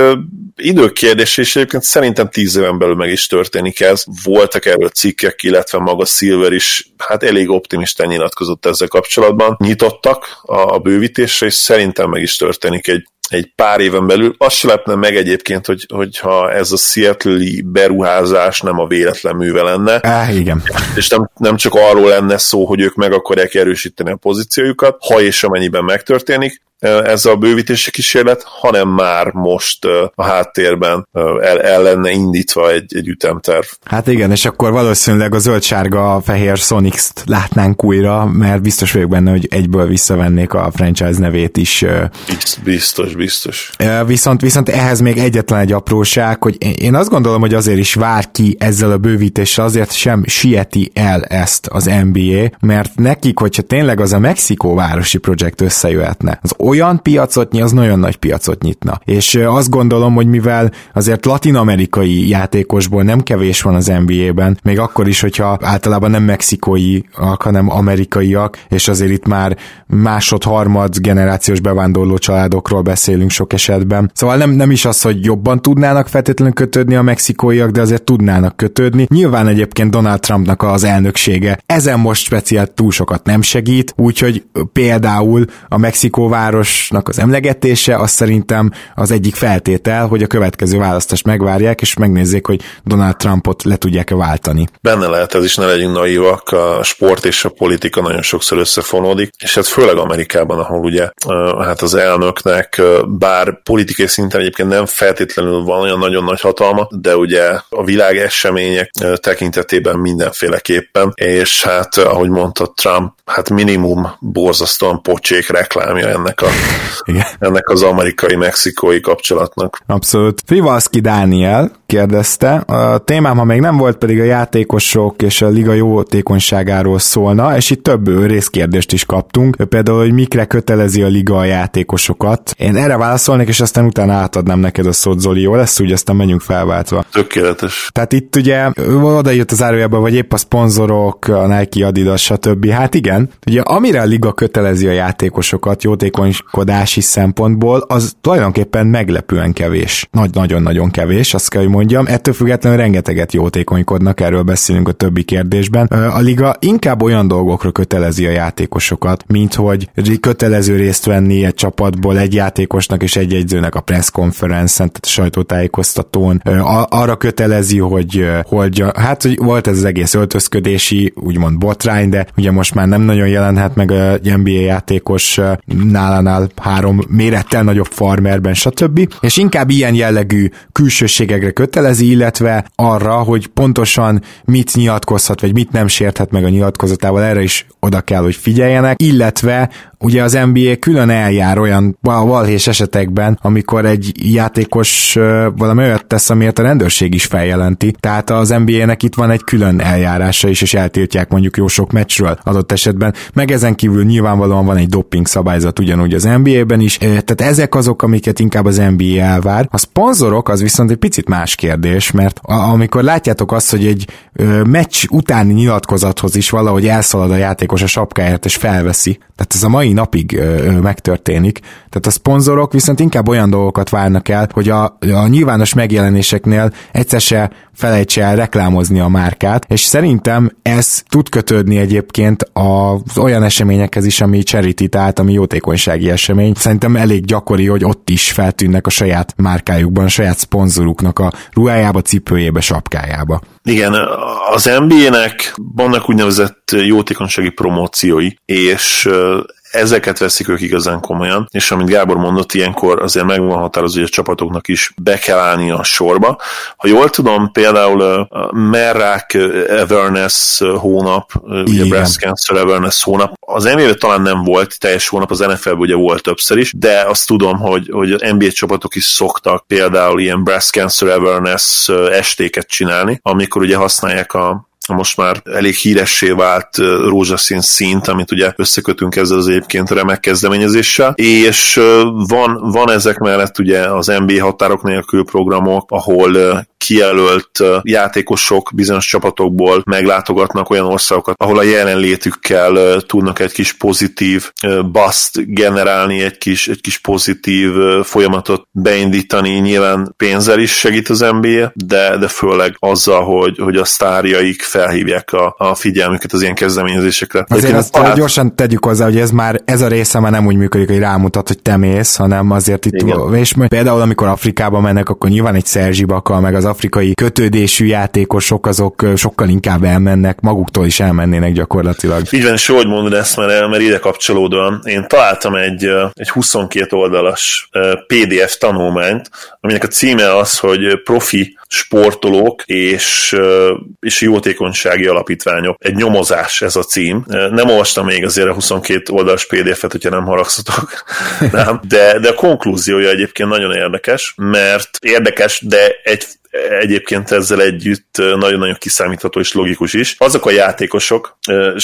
időkérdés, és egyébként szerintem tíz éven belül meg is történik ez. Voltak erről cikkek, illetve maga Silver is hát elég optimistán nyilatkozott ezzel kapcsolatban. Nyitottak a, bővítésre, és szerintem meg is történik egy egy pár éven belül. Azt se lepne meg egyébként, hogy, hogyha ez a seattle beruházás nem a véletlen műve lenne. Á, igen. És nem, nem csak arról lenne szó, hogy ők meg akarják erősíteni a pozíciójukat, ha és amennyiben megtörténik, ez a bővítési kísérlet, hanem már most a háttérben el, el lenne indítva egy, egy ütemterv. Hát igen, és akkor valószínűleg a zöld-sárga fehér Sonics-t látnánk újra, mert biztos vagyok benne, hogy egyből visszavennék a franchise nevét is. Biztos, biztos. Viszont, viszont ehhez még egyetlen egy apróság, hogy én azt gondolom, hogy azért is vár ki ezzel a bővítéssel, azért sem sieti el ezt az NBA, mert nekik, hogyha tényleg az a Mexikó városi projekt összejöhetne, az olyan piacot nyit, az nagyon nagy piacot nyitna. És azt gondolom, hogy mivel azért latinamerikai játékosból nem kevés van az NBA-ben, még akkor is, hogyha általában nem mexikóiak, hanem amerikaiak, és azért itt már másod-harmad generációs bevándorló családokról beszélünk sok esetben. Szóval nem, nem is az, hogy jobban tudnának feltétlenül kötődni a mexikóiak, de azért tudnának kötődni. Nyilván egyébként Donald Trumpnak az elnöksége ezen most speciált túl sokat nem segít, úgyhogy például a Mexikóvárosnak az emlegetése az szerintem az egyik feltétel, hogy a következő választást megvárják, és megnézzék, hogy Donald Trumpot le tudják-e váltani. Benne lehet ez is, ne legyünk naívak, a sport és a politika nagyon sokszor összefonódik, és hát főleg Amerikában, ahol ugye hát az elnöknek, bár politikai szinten egyébként nem feltétlenül van olyan nagyon nagy hatalma, de ugye a világ események tekintetében mindenféleképpen, és hát ahogy mondta Trump, hát minimum borzasztóan pocsék reklámja ennek, a, Igen. ennek az amerikai-mexikói kapcsolatnak. Abszolút. Frivalski Dániel kérdezte, a témám, ha még nem volt, pedig a játékosok és a liga jótékonyságáról szólna, és itt több részkérdést is kaptunk, például, hogy mikre kötelezi a liga a játékosokat. Én erre válaszolnék, és aztán utána átadnám neked a szót, Zoli, jó lesz, úgy aztán menjünk felváltva. Tökéletes. Tehát itt ugye oda jött az árujába, vagy épp a szponzorok, a Nike, Adidas, stb. Hát igen, ugye amire a liga kötelezi a játékosokat jótékonykodási szempontból, az tulajdonképpen meglepően kevés. Nagy, nagyon-nagyon kevés, azt kell, hogy mondjam. Ettől függetlenül rengeteget jótékonykodnak, erről beszélünk a többi kérdésben. A liga inkább olyan dolgokra kötelezi a játékosokat, mint hogy kötelező részt venni egy csapatból egy játékosnak és egy egyzőnek a press conference tehát a sajtótájékoztatón. Arra kötelezi, hogy, hogy hát hogy volt ez az egész öltözködési, úgymond botrány, de ugye most már nem nagyon jelenhet meg a NBA játékos nálánál három mérettel nagyobb farmerben, stb. És inkább ilyen jellegű külsőségekre kötelezi, illetve arra, hogy pontosan mit nyilatkozhat, vagy mit nem sérthet meg a nyilatkozatával, erre is oda kell, hogy figyeljenek, illetve ugye az NBA külön eljár olyan valhés esetekben, amikor egy játékos valami olyat tesz, amiért a rendőrség is feljelenti. Tehát az NBA-nek itt van egy külön eljárása is, és eltiltják mondjuk jó sok meccsről adott esetben. Meg ezen kívül nyilvánvalóan van egy doping szabályzat ugyanúgy az NBA-ben is. Tehát ezek azok, amiket inkább az NBA elvár. A szponzorok az viszont egy picit más kérdés, mert amikor látjátok azt, hogy egy meccs utáni nyilatkozathoz is valahogy elszalad a játékos a sapkáját és felveszi. Tehát ez a mai napig ö, megtörténik. Tehát a szponzorok viszont inkább olyan dolgokat várnak el, hogy a, a nyilvános megjelenéseknél egyszer se felejtse el reklámozni a márkát, és szerintem ez tud kötődni egyébként az olyan eseményekhez is, ami charity, tehát ami jótékonysági esemény. Szerintem elég gyakori, hogy ott is feltűnnek a saját márkájukban, a saját szponzoruknak a ruhájába, cipőjébe, sapkájába. Igen, az NBA-nek vannak úgynevezett jótékonysági promóciói, és ezeket veszik ők igazán komolyan, és amit Gábor mondott, ilyenkor azért meg van határozó, hogy a csapatoknak is be kell állni a sorba. Ha jól tudom, például a Merrák Awareness hónap, Igen. ugye Breast Cancer Awareness hónap, az nba talán nem volt teljes hónap, az nfl ugye volt többször is, de azt tudom, hogy, hogy az NBA csapatok is szoktak például ilyen Breast Cancer Awareness estéket csinálni, amikor ugye használják a most már elég híressé vált rózsaszín szint, amit ugye összekötünk ezzel az egyébként remek kezdeményezéssel, és van, van ezek mellett ugye az NBA határok nélkül programok, ahol kijelölt játékosok bizonyos csapatokból meglátogatnak olyan országokat, ahol a jelenlétükkel tudnak egy kis pozitív bust generálni, egy kis, egy kis pozitív folyamatot beindítani, nyilván pénzzel is segít az NBA, de, de főleg azzal, hogy, hogy a sztárjaik felhívják a, a figyelmüket az ilyen kezdeményezésekre. Azért azt pár... gyorsan tegyük hozzá, hogy ez már ez a része már nem úgy működik, hogy rámutat, hogy te mész, hanem azért itt, Igen. és például amikor Afrikába mennek, akkor nyilván egy Szerzsi Bakal, meg az afrikai kötődésű játékosok, azok sokkal inkább elmennek, maguktól is elmennének gyakorlatilag. Így van, és hogy mondod ezt, mert, mert ide kapcsolódóan én találtam egy, egy 22 oldalas PDF tanulmányt, aminek a címe az, hogy profi sportolók és, és jótékonysági alapítványok. Egy nyomozás ez a cím. Nem olvastam még azért a 22 oldalas PDF-et, hogyha nem haragszatok, nem. De, de a konklúziója egyébként nagyon érdekes, mert érdekes, de egy egyébként ezzel együtt nagyon-nagyon kiszámítható és logikus is. Azok a játékosok,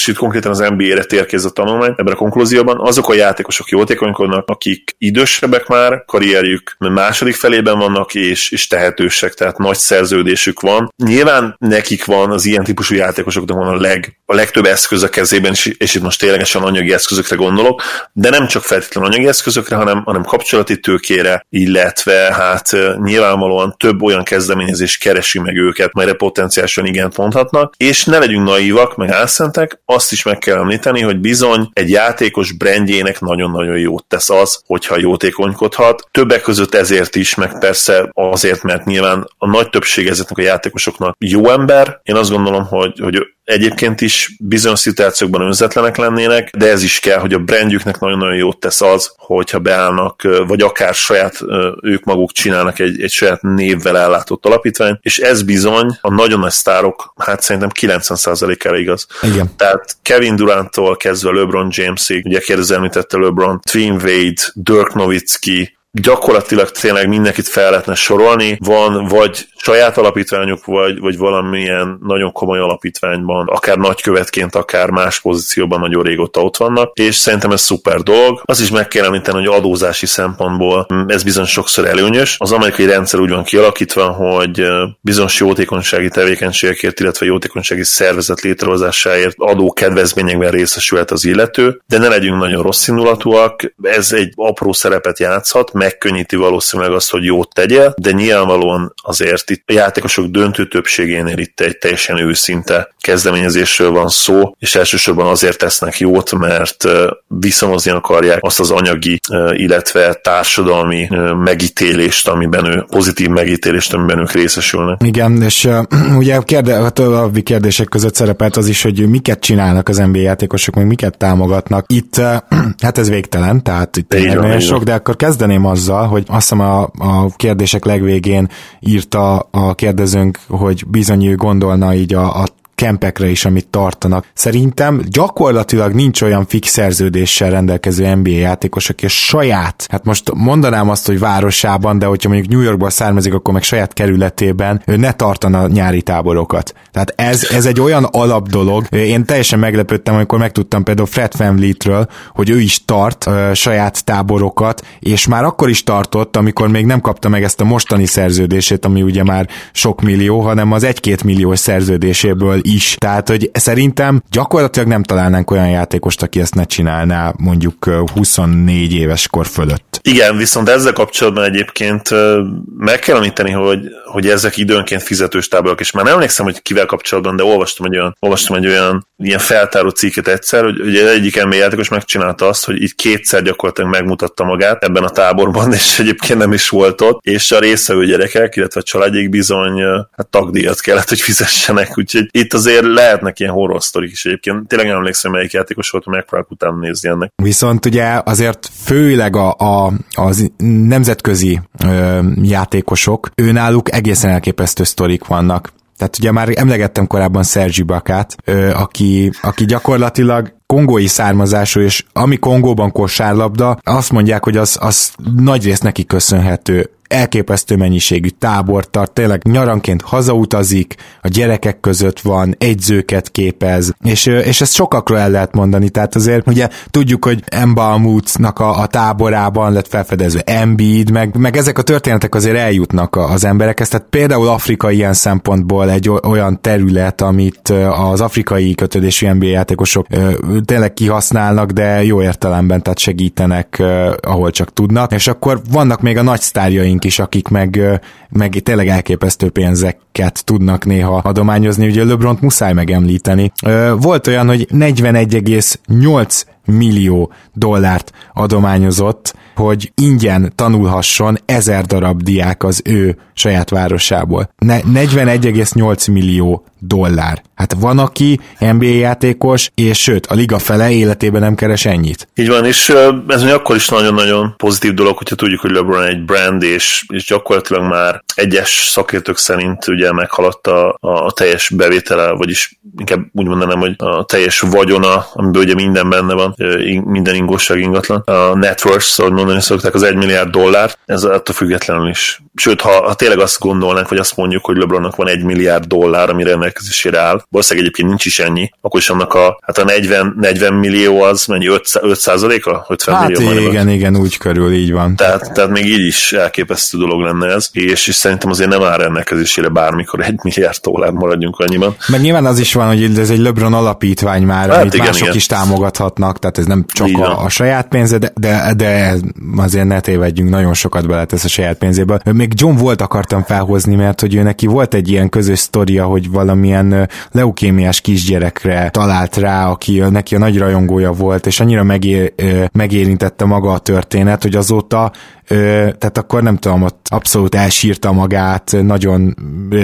itt konkrétan az NBA-re térkéz a tanulmány ebben a konklúzióban, azok a játékosok jótékonykodnak, akik idősebbek már, karrierjük második felében vannak, és, és tehetősek, tehát nagy szerződésük van. Nyilván nekik van az ilyen típusú játékosoknak van a, leg, a legtöbb eszköz a kezében, és, és itt most ténylegesen anyagi eszközökre gondolok, de nem csak feltétlenül anyagi eszközökre, hanem, hanem kapcsolati tőkére, illetve hát nyilvánvalóan több olyan kezdeményezés keresi meg őket, melyre potenciálisan igent mondhatnak, és ne legyünk naívak, meg álszentek, azt is meg kell említeni, hogy bizony egy játékos brandjének nagyon-nagyon jót tesz az, hogyha jótékonykodhat. Többek között ezért is, meg persze azért, mert nyilván a nagy többség ezeknek a játékosoknak jó ember. Én azt gondolom, hogy, hogy egyébként is bizonyos szituációkban önzetlenek lennének, de ez is kell, hogy a brandjüknek nagyon-nagyon jót tesz az, hogyha beállnak, vagy akár saját ők maguk csinálnak egy, egy saját névvel ellátott alapítványt, és ez bizony a nagyon nagy sztárok, hát szerintem 90%-ára igaz. Igen. Tehát Kevin Duranttól kezdve LeBron Jamesig, ugye kérdező említette LeBron, Twin Wade, Dirk Nowitzki, gyakorlatilag tényleg mindenkit fel lehetne sorolni, van vagy saját alapítványuk, vagy, vagy valamilyen nagyon komoly alapítványban, akár nagykövetként, akár más pozícióban nagyon régóta ott vannak, és szerintem ez szuper dolog. Az is meg kell említeni, hogy adózási szempontból ez bizony sokszor előnyös. Az amerikai rendszer úgy van kialakítva, hogy bizonyos jótékonysági tevékenységekért, illetve jótékonysági szervezet létrehozásáért adó kedvezményekben részesülhet az illető, de ne legyünk nagyon rossz indulatúak, ez egy apró szerepet játszhat, megkönnyíti valószínűleg azt, hogy jót tegye, de nyilvánvalóan azért itt a játékosok döntő többségénél itt egy teljesen őszinte kezdeményezésről van szó, és elsősorban azért tesznek jót, mert viszonozni akarják azt az anyagi, illetve társadalmi megítélést, amiben ő, pozitív megítélést, amiben ők részesülnek. Igen, és uh, ugye a, kérde, a további kérdések között szerepelt az is, hogy miket csinálnak az NBA játékosok, meg miket támogatnak. Itt, uh, hát ez végtelen, tehát itt nagyon sok, de akkor kezdeném azzal, hogy azt hiszem a, a kérdések legvégén írta a kérdezőnk, hogy bizony ő gondolna így a, a kempekre is, amit tartanak. Szerintem gyakorlatilag nincs olyan fix szerződéssel rendelkező NBA játékos, aki a saját, hát most mondanám azt, hogy városában, de hogyha mondjuk New Yorkból származik, akkor meg saját kerületében ő ne tartana nyári táborokat. Tehát ez, ez egy olyan alap dolog. Én teljesen meglepődtem, amikor megtudtam például Fred Van hogy ő is tart ö, saját táborokat, és már akkor is tartott, amikor még nem kapta meg ezt a mostani szerződését, ami ugye már sok millió, hanem az egy-két milliós szerződéséből is. Tehát, hogy szerintem gyakorlatilag nem találnánk olyan játékost, aki ezt ne csinálná mondjuk 24 éves kor fölött. Igen, viszont ezzel kapcsolatban egyébként meg kell említeni, hogy, hogy ezek időnként fizetős táborok, és már nem emlékszem, hogy kivel kapcsolatban, de olvastam egy olyan, olvastam egy olyan ilyen feltáró cikket egyszer, hogy ugye egyik NBA játékos megcsinálta azt, hogy így kétszer gyakorlatilag megmutatta magát ebben a táborban, és egyébként nem is volt ott, és a részvevő gyerekek, illetve a családjék bizony hát tagdíjat kellett, hogy fizessenek, úgyhogy itt azért lehetnek ilyen horror sztorik is egyébként. Tényleg nem emlékszem, melyik játékos volt, megpróbálok utána nézni ennek. Viszont ugye azért főleg a, a, az nemzetközi ö, játékosok, őnáluk egészen elképesztő sztorik vannak. Tehát ugye már emlegettem korábban Sergi Bakát, ö, aki, aki gyakorlatilag kongói származású, és ami Kongóban kosárlabda, azt mondják, hogy az, az nagy rész neki köszönhető elképesztő mennyiségű tábor tart, tényleg nyaranként hazautazik, a gyerekek között van, egyzőket képez, és, és ezt sokakról el lehet mondani, tehát azért ugye tudjuk, hogy Embalmutnak a, a táborában lett felfedezve Embiid, meg, meg ezek a történetek azért eljutnak az emberekhez, tehát például Afrika ilyen szempontból egy olyan terület, amit az afrikai kötődésű NBA játékosok tényleg kihasználnak, de jó értelemben, tehát segítenek, ahol csak tudnak, és akkor vannak még a nagy sztárjaink is, akik meg, meg tényleg elképesztő pénzeket tudnak néha adományozni, ugye LeBront muszáj megemlíteni. Volt olyan, hogy 41,8 millió dollárt adományozott, hogy ingyen tanulhasson ezer darab diák az ő saját városából. 41,8 millió dollár. Hát van, aki NBA játékos, és sőt, a liga fele életében nem keres ennyit. Így van, és ez még akkor is nagyon-nagyon pozitív dolog, hogyha tudjuk, hogy LeBron egy brand, és, és gyakorlatilag már egyes szakértők szerint ugye meghaladta a, a teljes bevétele, vagyis inkább úgy mondanám, hogy a teljes vagyona, amiből ugye minden benne van, minden ingóság ingatlan. A net szóval mondani szokták, az egy milliárd dollár, ez attól függetlenül is. Sőt, ha, ha tényleg azt gondolnánk, vagy azt mondjuk, hogy LeBronnak van egy milliárd dollár, ami rendelkezésére áll, valószínűleg egyébként nincs is ennyi, akkor is annak a, hát a 40, 40 millió az mennyi, 5, 5 százaléka? 50 hát millió igen, van. igen, úgy körül, így van. Tehát, tehát még így is elképesztő dolog lenne ez, és, és szerintem azért nem áll rendelkezésére bármikor egy milliárd dollár maradjunk annyiban. Meg nyilván az is van, hogy ez egy LeBron alapítvány már, hát amit igen, mások igen. is támogathatnak, tehát ez nem csak a, a saját pénze, de, de, de azért ne tévedjünk, nagyon sokat beletesz a saját pénzéből. Még John volt akartam felhozni, mert hogy ő neki volt egy ilyen közös sztoria, hogy valamilyen leukémiás kisgyerekre talált rá, aki neki a nagy rajongója volt, és annyira megér, megérintette maga a történet, hogy azóta tehát akkor nem tudom, ott abszolút elsírta magát, nagyon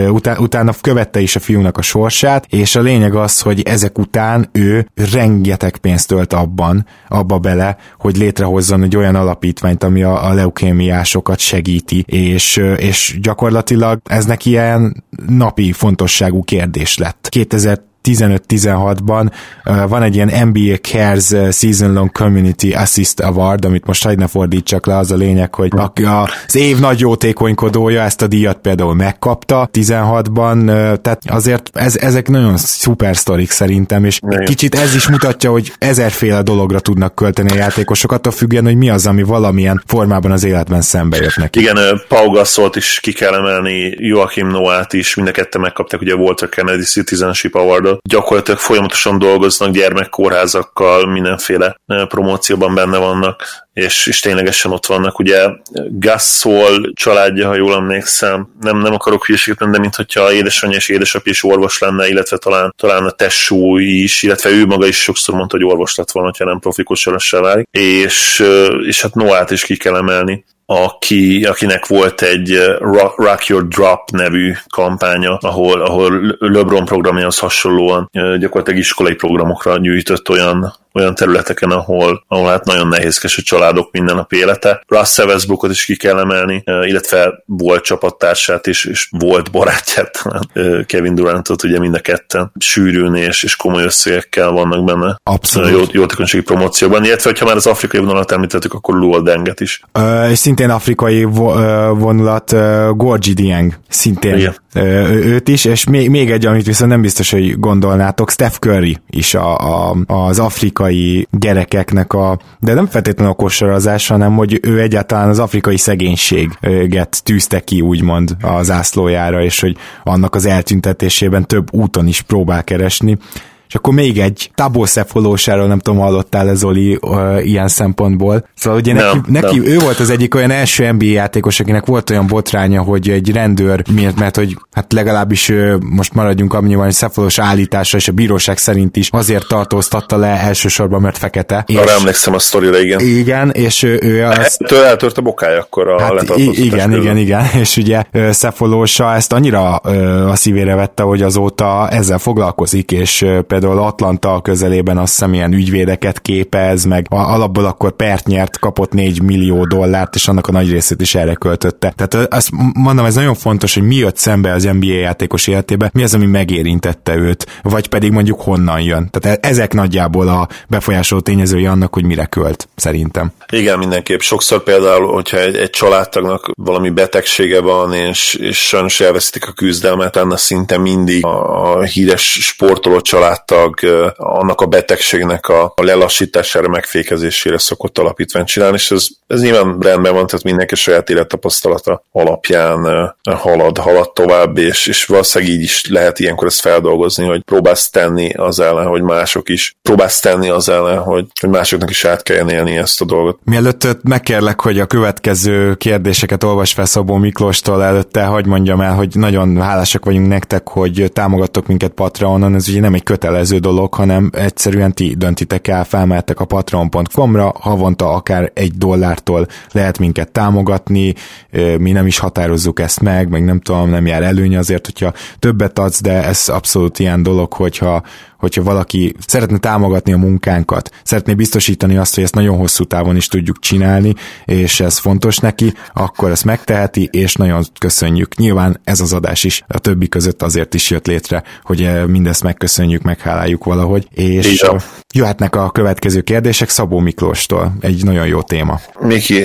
utá, utána követte is a fiúnak a sorsát, és a lényeg az, hogy ezek után ő rengeteg pénzt tölt abban, abba bele, hogy létrehozzon egy olyan alapítványt, ami a, a leukémiásokat segíti, és, és gyakorlatilag ez neki ilyen napi fontosságú kérdés lett. 2000 15-16-ban van egy ilyen NBA Cares Season Long Community Assist Award, amit most hagyd ne fordítsak le, az a lényeg, hogy az év nagy jótékonykodója ezt a díjat például megkapta 16-ban, tehát azért ez, ezek nagyon szuper sztorik szerintem, és egy kicsit ez is mutatja, hogy ezerféle dologra tudnak költeni a játékosok, attól függően, hogy mi az, ami valamilyen formában az életben szembe jött neki. Igen, Pau Gasolt is ki kell emelni, Joachim Noát is, mind a ketten megkapták ugye Walter Kennedy Citizenship Award gyakorlatilag folyamatosan dolgoznak gyermekkórházakkal, mindenféle promócióban benne vannak, és, és ténylegesen ott vannak. Ugye Gasol családja, ha jól emlékszem, nem, nem akarok hülyeséget de mintha édesanyja és édesapja is orvos lenne, illetve talán, talán a tesó is, illetve ő maga is sokszor mondta, hogy orvos lett volna, ha nem profi válik. És, és hát Noát is ki kell emelni aki, akinek volt egy Rock, Rock Your Drop nevű kampánya, ahol, ahol LeBron programjához hasonlóan gyakorlatilag iskolai programokra nyújtott olyan olyan területeken, ahol, ahol hát nagyon nehézkes a családok minden nap élete. Russell Westbrookot is ki kell emelni, illetve volt csapattársát is, és volt barátját, Kevin Durantot, ugye mind a ketten sűrűn és, és komoly összegekkel vannak benne. Abszolút. Jó, jótékonysági promócióban, illetve ha már az afrikai vonalat említettük, akkor Luol Denget is. Uh, és szintén afrikai vo- vonulat Gorgi Dieng, szintén Igen. Őt is, és még, még egy, amit viszont nem biztos, hogy gondolnátok, Steph Curry is a, a, az afrikai gyerekeknek a, de nem feltétlenül a kosarazás, hanem hogy ő egyáltalán az afrikai szegénységet tűzte ki, úgymond az ászlójára, és hogy annak az eltüntetésében több úton is próbál keresni. És akkor még egy tabószefolósáról nem tudom, hallottál ez Zoli uh, ilyen szempontból. Szóval ugye neki, nem, neki nem. ő volt az egyik olyan első NBA játékos, akinek volt olyan botránya, hogy egy rendőr, miért, mert hogy hát legalábbis ő, most maradjunk annyiban, hogy szefolós állítása és a bíróság szerint is azért tartóztatta le elsősorban, mert fekete. És, Arra emlékszem a sztorira, igen. Igen, és ő, ő az... Től eltört a bokája akkor a hát Igen, igen, igen, és ugye szefolósa ezt annyira a szívére vette, hogy azóta ezzel foglalkozik, és például Atlanta közelében azt hiszem ilyen ügyvédeket képez, meg alapból akkor pert nyert, kapott 4 millió dollárt, és annak a nagy részét is erre költötte. Tehát azt mondom, ez nagyon fontos, hogy mi jött szembe az NBA játékos életébe, mi az, ami megérintette őt, vagy pedig mondjuk honnan jön. Tehát e- ezek nagyjából a befolyásoló tényezői annak, hogy mire költ, szerintem. Igen, mindenképp. Sokszor például, hogyha egy, egy családtagnak valami betegsége van, és, és sajnos elveszítik a küzdelmet, annak szinte mindig a, a híres sportoló családtag annak a betegségnek a, a lelassítására, megfékezésére szokott alapítványt csinálni, és ez, ez nyilván rendben van, tehát mindenki saját élettapasztalata alapján halad, halad tovább, és, és valószínűleg így is lehet ilyenkor ezt feldolgozni, hogy próbálsz tenni az ellen, hogy mások is, próbálsz tenni az ellen, hogy, hogy másoknak is át kelljen élni ezt a dolgot. Mielőtt megkérlek, hogy a következő kérdéseket olvas fel Szabó Miklóstól előtte, hogy mondjam el, hogy nagyon hálásak vagyunk nektek, hogy támogattok minket Patreonon, ez ugye nem egy kötelező kötelező dolog, hanem egyszerűen ti döntitek el, felmehettek a patreon.com-ra, havonta akár egy dollártól lehet minket támogatni, mi nem is határozzuk ezt meg, meg nem tudom, nem jár előny azért, hogyha többet adsz, de ez abszolút ilyen dolog, hogyha hogyha valaki szeretne támogatni a munkánkat, szeretné biztosítani azt, hogy ezt nagyon hosszú távon is tudjuk csinálni, és ez fontos neki, akkor ezt megteheti, és nagyon köszönjük. Nyilván ez az adás is a többi között azért is jött létre, hogy eh, mindezt megköszönjük, megháláljuk valahogy, és jöhetnek a következő kérdések Szabó Miklóstól. Egy nagyon jó téma. Miki,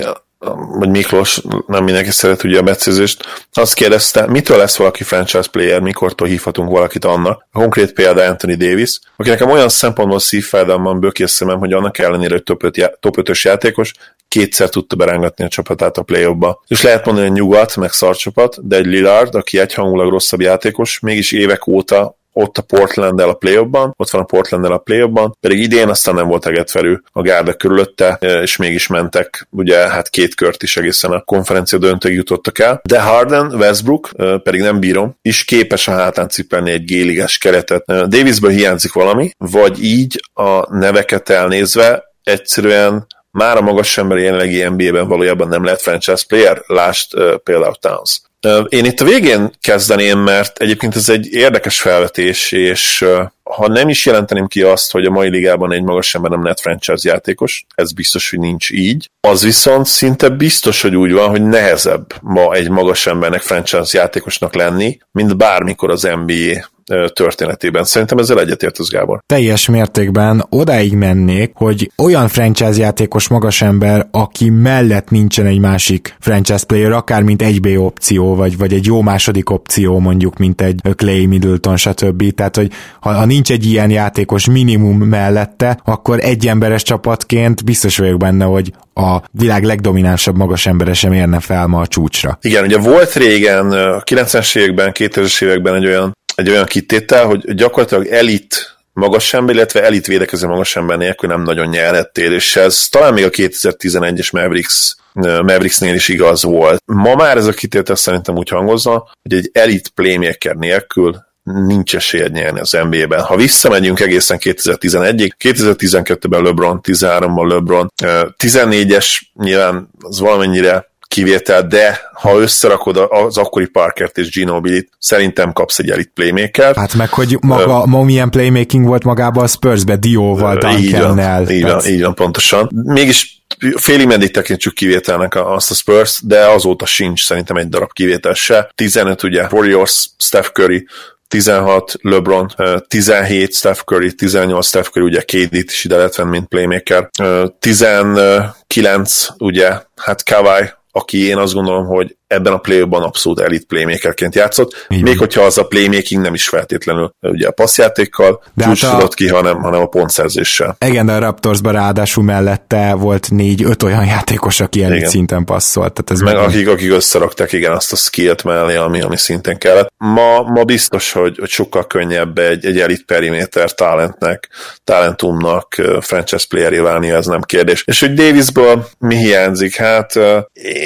vagy Miklós, nem mindenki szeret ugye a becézést, azt kérdezte, mitől lesz valaki franchise player, mikortól hívhatunk valakit annak. A konkrét példa Anthony Davis, aki nekem olyan szempontból szívfájdalman bökész szemem, hogy annak ellenére, hogy top, 5, top 5-ös játékos, kétszer tudta berángatni a csapatát a play ba És lehet mondani, hogy nyugat, meg szarcsapat, de egy Lillard, aki egyhangulag rosszabb játékos, mégis évek óta ott a portland a play ott van a portland a play pedig idén aztán nem volt egetverő a gárda körülötte, és mégis mentek, ugye hát két kört is egészen a konferencia döntőig jutottak el, de Harden, Westbrook, pedig nem bírom, is képes a hátán cipelni egy géliges keretet. Davisből hiányzik valami, vagy így a neveket elnézve egyszerűen már a magas ember jelenlegi NBA-ben valójában nem lehet franchise player, lást uh, például Towns. Én itt a végén kezdeném, mert egyébként ez egy érdekes felvetés, és ha nem is jelenteném ki azt, hogy a mai ligában egy magas ember nem net franchise játékos, ez biztos, hogy nincs így, az viszont szinte biztos, hogy úgy van, hogy nehezebb ma egy magas embernek franchise játékosnak lenni, mint bármikor az NBA történetében. Szerintem ezzel egyetért az Gábor. Teljes mértékben odáig mennék, hogy olyan franchise játékos magas ember, aki mellett nincsen egy másik franchise player, akár mint egy B opció, vagy, vagy egy jó második opció, mondjuk, mint egy Clay Middleton, stb. Tehát, hogy ha, ha nincs egy ilyen játékos minimum mellette, akkor egy emberes csapatként biztos vagyok benne, hogy a világ legdominánsabb magas embere sem érne fel ma a csúcsra. Igen, ugye volt régen, a 90-es években, 2000-es években egy olyan egy olyan kitétel, hogy gyakorlatilag elit magas ember, illetve elit védekező magas ember nélkül nem nagyon nyerhettél, és ez talán még a 2011-es Mavericks Mavericksnél is igaz volt. Ma már ez a kitétel szerintem úgy hangozza, hogy egy elit playmaker nélkül nincs esélyed nyerni az NBA-ben. Ha visszamegyünk egészen 2011-ig, 2012-ben LeBron, 13-ban LeBron, 14-es nyilván az valamennyire kivétel, de ha összerakod az akkori Parkert és Ginobili-t, szerintem kapsz egy elit playmaker. Hát meg, hogy maga, uh, ma milyen playmaking volt magában a Spurs-be, Dióval, Duncan-nel. Így van, így van, pontosan. Mégis félig meddig tekintsük kivételnek azt a Spurs, de azóta sincs szerintem egy darab kivétel se. 15 ugye Warriors, Steph Curry, 16 LeBron, 17 Steph Curry, 18 Steph Curry, ugye KD-t is ide lehet venni, mint playmaker, 19 ugye, hát Kawai, aki én azt gondolom, hogy ebben a play abszolút elit playmakerként játszott, Igen. még hogyha az a playmaking nem is feltétlenül ugye a passzjátékkal csúcsodott hát a... ki, hanem, hanem a pontszerzéssel. Igen, de a Raptorsban ráadásul mellette volt négy-öt olyan játékos, aki elit igen. szinten passzolt. Tehát ez meg meg akik, akik összerakták igen azt a skillt mellé, ami, ami szintén kellett. Ma, ma biztos, hogy, hogy sokkal könnyebb egy, egy elit periméter talentnek, talentumnak franchise playeré válni, ez nem kérdés. És hogy Davisből mi hiányzik? Hát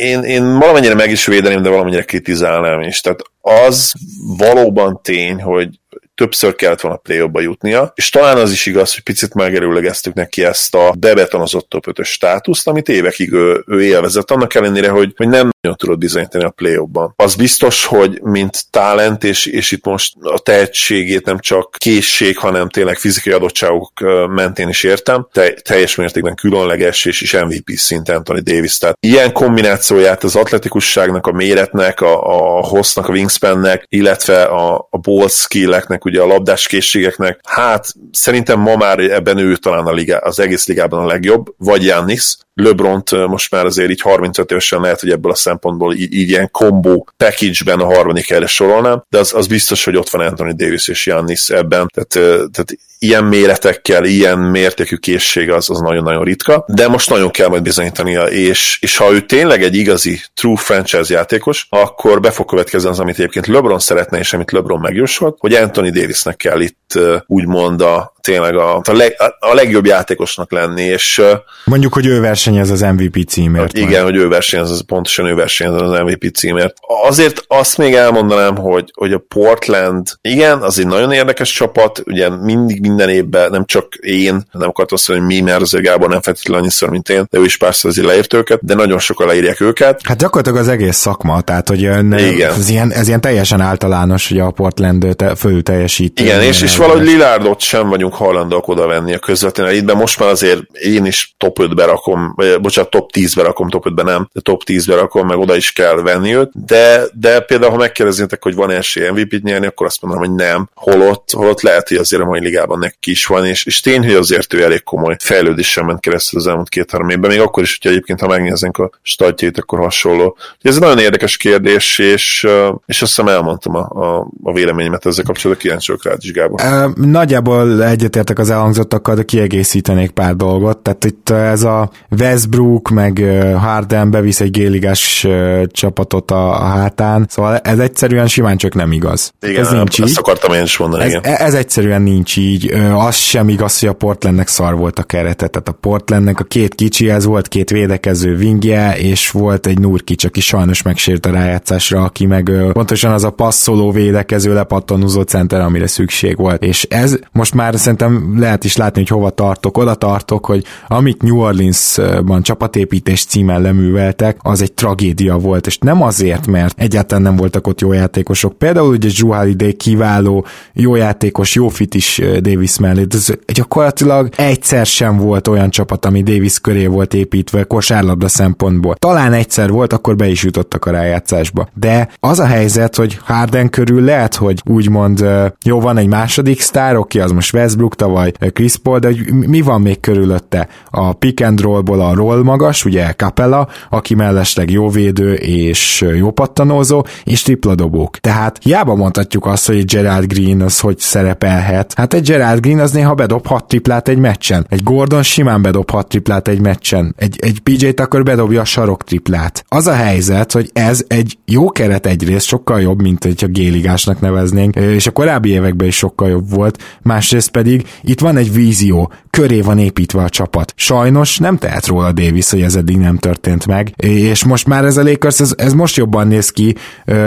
én, én valamennyire meg is védeném, de valamennyire kritizálnám is. Tehát az valóban tény, hogy többször kellett volna play jutnia, és talán az is igaz, hogy picit megerőlegeztük neki ezt a bebetonozott top 5 státuszt, amit évekig ő, ő élvezett, annak ellenére, hogy, hogy nem nagyon tudod bizonyítani a play -ban. Az biztos, hogy mint talent, és, és itt most a tehetségét nem csak készség, hanem tényleg fizikai adottságok mentén is értem, te, teljes mértékben különleges, és is MVP szinten Anthony Davis. Tehát ilyen kombinációját az atletikusságnak, a méretnek, a, a hossznak, a wingspannek, illetve a, a ball skilleknek, ugye a labdás készségeknek, hát szerintem ma már ebben ő talán a liga, az egész ligában a legjobb, vagy Jannis, LeBront most már azért így 35 évesen lehet, hogy ebből a szempontból így, így ilyen combo package-ben a harmadik helyre sorolnám, de az, az biztos, hogy ott van Anthony Davis és Jannis ebben, tehát, tehát ilyen méretekkel, ilyen mértékű készség az, az nagyon-nagyon ritka, de most nagyon kell majd bizonyítania, és, és ha ő tényleg egy igazi true franchise játékos, akkor be fog következni az, amit egyébként LeBron szeretne, és amit LeBron megjósolt, hogy Anthony Davisnek kell itt úgymond a tényleg a, a, leg, a legjobb játékosnak lenni, és Mondjuk, hogy ő versenyez az MVP címért. Igen, majd. hogy ő versenyez, az pontosan ő versenyez az MVP címért. Azért azt még elmondanám, hogy, hogy a Portland, igen, az egy nagyon érdekes csapat, ugye mindig minden évben, nem csak én, nem akartam azt mondani, hogy mi, mert azért Gábor nem feltétlenül annyiszor, mint én, de ő is párszor azért leírt őket, de nagyon sokan leírják őket. Hát gyakorlatilag az egész szakma, tehát hogy ne, igen. Ez, ilyen, ez ilyen teljesen általános, hogy a Portland fölül teljesít. Igen, és, és valahogy Lilárdot sem vagyunk hajlandóak oda venni a közvetlenül. Itt most már azért én is top 5-be rakom, vagy bocsánat, top 10-be rakom, top 5-be nem, de top 10-be rakom, meg oda is kell venni őt, de, de például, ha megkérdeznétek, hogy van esély MVP-t nyerni, akkor azt mondom, hogy nem. Holott, holott lehet, hogy azért a mai ligában neki is van, és, és tény, hogy azért ő elég komoly fejlődéssel ment keresztül az elmúlt két-három évben, még akkor is, hogyha egyébként, ha megnéznénk a statjait, akkor hasonló. Ez egy nagyon érdekes kérdés, és, és azt hiszem elmondtam a, a, a véleményemet ezzel kapcsolatban, kíváncsi rád is, Gábor. Nagyjából egyetértek az elhangzottakkal, de kiegészítenék pár dolgot. Tehát itt ez a Westbrook, meg Harden bevisz egy géligás csapatot a, hátán, szóval ez egyszerűen simán csak nem igaz. Igen, ez nincs ezt így. akartam én is mondani. Ez, igen. ez egyszerűen nincs így. Az sem igaz, hogy a Portlandnek szar volt a kerete. Tehát a Portlandnek a két kicsi, ez volt két védekező vingje, és volt egy Nurkic, aki sajnos megsért a rájátszásra, aki meg pontosan az a passzoló védekező, lepattanúzó center, amire szükség volt. És ez most már szerintem lehet is látni, hogy hova tartok. Oda tartok, hogy amit New Orleansban csapatépítés címen leműveltek, az egy tragédia volt, és nem azért, mert egyáltalán nem voltak ott jó játékosok. Például ugye Drew Holiday kiváló, jó játékos, jó fit is Davis mellé. Ez gyakorlatilag egyszer sem volt olyan csapat, ami Davis köré volt építve kosárlabda szempontból. Talán egyszer volt, akkor be is jutottak a rájátszásba. De az a helyzet, hogy Harden körül lehet, hogy úgymond jó, van egy második sztár, oké, az most Westbrook, tavaly Chris Paul, de mi van még körülötte? A pick and rollból a roll magas, ugye Capella, aki mellesleg jó védő és jó pattanózó, és tripla dobók. Tehát hiába mondhatjuk azt, hogy Gerald Green az hogy szerepelhet. Hát egy Gerald Green az néha bedob hat triplát egy meccsen. Egy Gordon simán bedob hat triplát egy meccsen. Egy, egy PJ akkor bedobja a sarok triplát. Az a helyzet, hogy ez egy jó keret egyrészt, sokkal jobb, mint egy a géligásnak neveznénk, és a korábbi években is sokkal jobb volt, másrészt pedig itt van egy vízió, köré van építve a csapat. Sajnos nem tehet róla Davis, hogy ez eddig nem történt meg, és most már ez a Lakers, ez, ez most jobban néz ki,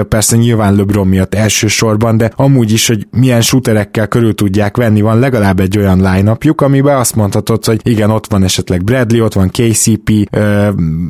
persze nyilván LeBron miatt elsősorban, de amúgy is, hogy milyen shooterekkel körül tudják venni, van legalább egy olyan line amiben azt mondhatod, hogy igen, ott van esetleg Bradley, ott van KCP,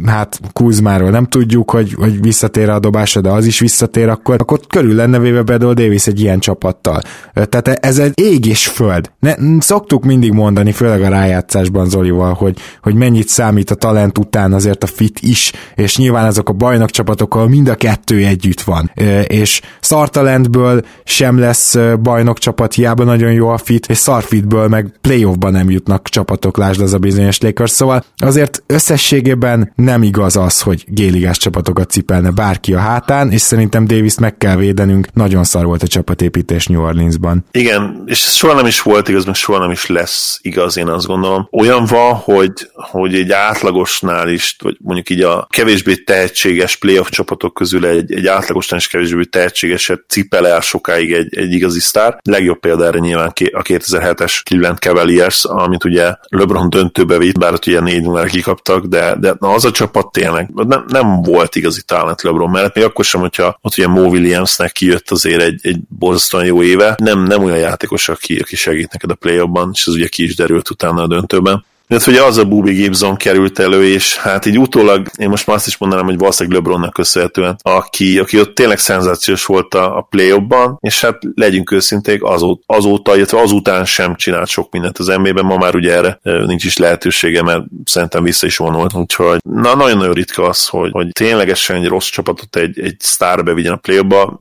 hát Kuzmáról nem tudjuk, hogy, hogy visszatér a dobásra, de az is visszatér, akkor, akkor körül lenne véve Bradley Davis egy ilyen csapattal. Tehát ez egy ég és föld. Ne, szoktuk mindig mondani, főleg a rájátszásban Zolival, hogy, hogy mennyit számít a talent után azért a fit is, és nyilván azok a bajnok csapatok, ahol mind a kettő együtt van. És szartalentből sem lesz bajnok csapat, hiába nagyon jó a fit, és szarfitből meg playoffban nem jutnak csapatok, lásd az a bizonyos Lakers, szóval azért összességében nem igaz az, hogy géligás csapatokat cipelne bárki a hátán, és szerintem Davis meg kell védenünk, nagyon szar volt a csapatépítés New Orleansban. Igen, és soha nem is volt meg soha nem is lesz igaz, én azt gondolom. Olyan van, hogy, hogy egy átlagosnál is, vagy mondjuk így a kevésbé tehetséges playoff csapatok közül egy, egy átlagosnál is kevésbé tehetségeset cipel el sokáig egy, egy igazi sztár. Legjobb példa erre nyilván a 2007-es Cleveland Cavaliers, amit ugye LeBron döntőbe vitt, bár ott ugye négy nuller kikaptak, de, de na, az a csapat tényleg nem, nem volt igazi talent LeBron mellett, még akkor sem, hogyha ott ugye Mo Williamsnek kijött azért egy, egy borzasztóan jó éve, nem, nem olyan játékos, aki, aki segít neked a play és ez ugye ki is derült utána a döntőben illetve ugye az a Bobby Gibson került elő, és hát így utólag én most már azt is mondanám, hogy valószínűleg LeBronnak köszönhetően, aki, aki ott tényleg szenzációs volt a, a play és hát legyünk őszinték, azóta, azóta, illetve azután sem csinált sok mindent az NBA-ben, ma már ugye erre nincs is lehetősége, mert szerintem vissza is vonult, úgyhogy na, nagyon-nagyon ritka az, hogy, hogy ténylegesen egy rossz csapatot egy, egy sztár bevigyen a play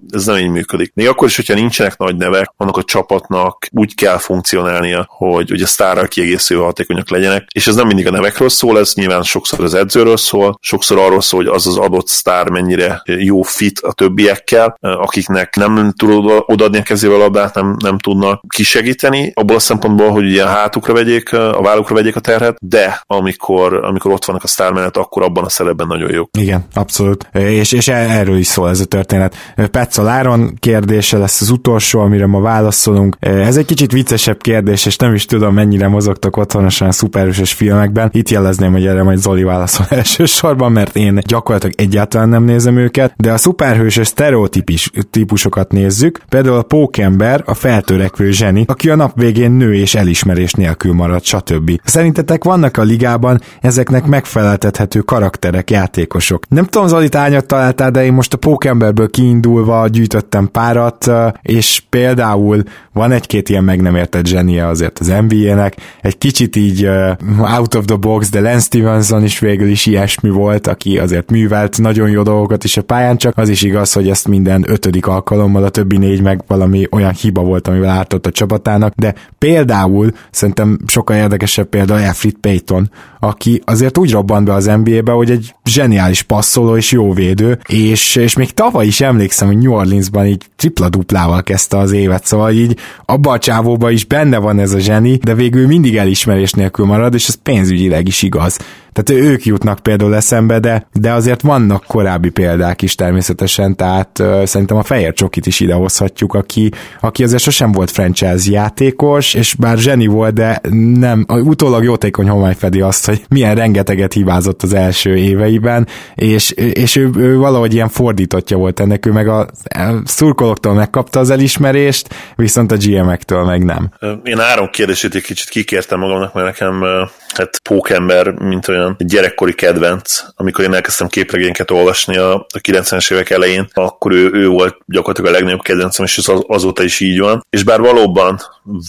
ez nem így működik. Még akkor is, hogyha nincsenek nagy nevek, annak a csapatnak úgy kell funkcionálnia, hogy ugye sztárral kiegészülő hatékonyak legyenek, elismerésnek, és ez nem mindig a nevekről szól, ez nyilván sokszor az edzőről szól, sokszor arról szól, hogy az az adott sztár mennyire jó fit a többiekkel, akiknek nem tudod odaadni a kezével a labdát, nem, nem tudnak kisegíteni, abból a szempontból, hogy ilyen hátukra vegyék, a vállukra vegyék a terhet, de amikor, amikor ott vannak a sztár mellett, akkor abban a szerepben nagyon jó. Igen, abszolút. És, és erről is szól ez a történet. Petszal Áron kérdése lesz az utolsó, amire ma válaszolunk. Ez egy kicsit viccesebb kérdés, és nem is tudom, mennyire mozogtak otthonosan a szuperhősös filmekben. Itt jelezném, hogy erre majd Zoli válaszol elsősorban, mert én gyakorlatilag egyáltalán nem nézem őket, de a szuperhősös sztereotípusokat nézzük. Például a pókember, a feltörekvő zseni, aki a nap végén nő és elismerés nélkül marad, stb. Szerintetek vannak a ligában ezeknek megfeleltethető karakterek, játékosok? Nem tudom, Zoli tányat találtál, de én most a pókemberből kiindulva gyűjtöttem párat, és például van egy-két ilyen meg nem értett zsenie azért az NBA-nek, egy kicsit így out of the box, de Lance Stevenson is végül is ilyesmi volt, aki azért művelt nagyon jó dolgokat is a pályán, csak az is igaz, hogy ezt minden ötödik alkalommal, a többi négy meg valami olyan hiba volt, amivel ártott a csapatának, de például szerintem sokkal érdekesebb példa Alfred Payton, aki azért úgy robbant be az NBA-be, hogy egy zseniális passzoló és jó védő, és, és még tavaly is emlékszem, hogy New Orleansban így tripla-duplával kezdte az évet, szóval így abba a csávóba is benne van ez a zseni, de végül mindig elismerés nélkül marad, és ez pénzügyileg is igaz. Tehát ők jutnak például eszembe, de, de azért vannak korábbi példák is természetesen, tehát uh, szerintem a Fehér Csokit is idehozhatjuk, aki, aki azért sosem volt franchise játékos, és bár zseni volt, de nem, utólag jótékony homály fedi azt, hogy milyen rengeteget hibázott az első éveiben, és, és ő, ő valahogy ilyen fordítottja volt ennek, ő meg a, a szurkolóktól megkapta az elismerést, viszont a GM-ektől meg nem. Én áron kérdését egy kicsit kikértem magamnak, mert nekem hát pókember, mint olyan gyerekkori kedvenc, amikor én elkezdtem képregényeket olvasni a, a 90-es évek elején, akkor ő, ő volt gyakorlatilag a legnagyobb kedvencem, és az, azóta is így van. És bár valóban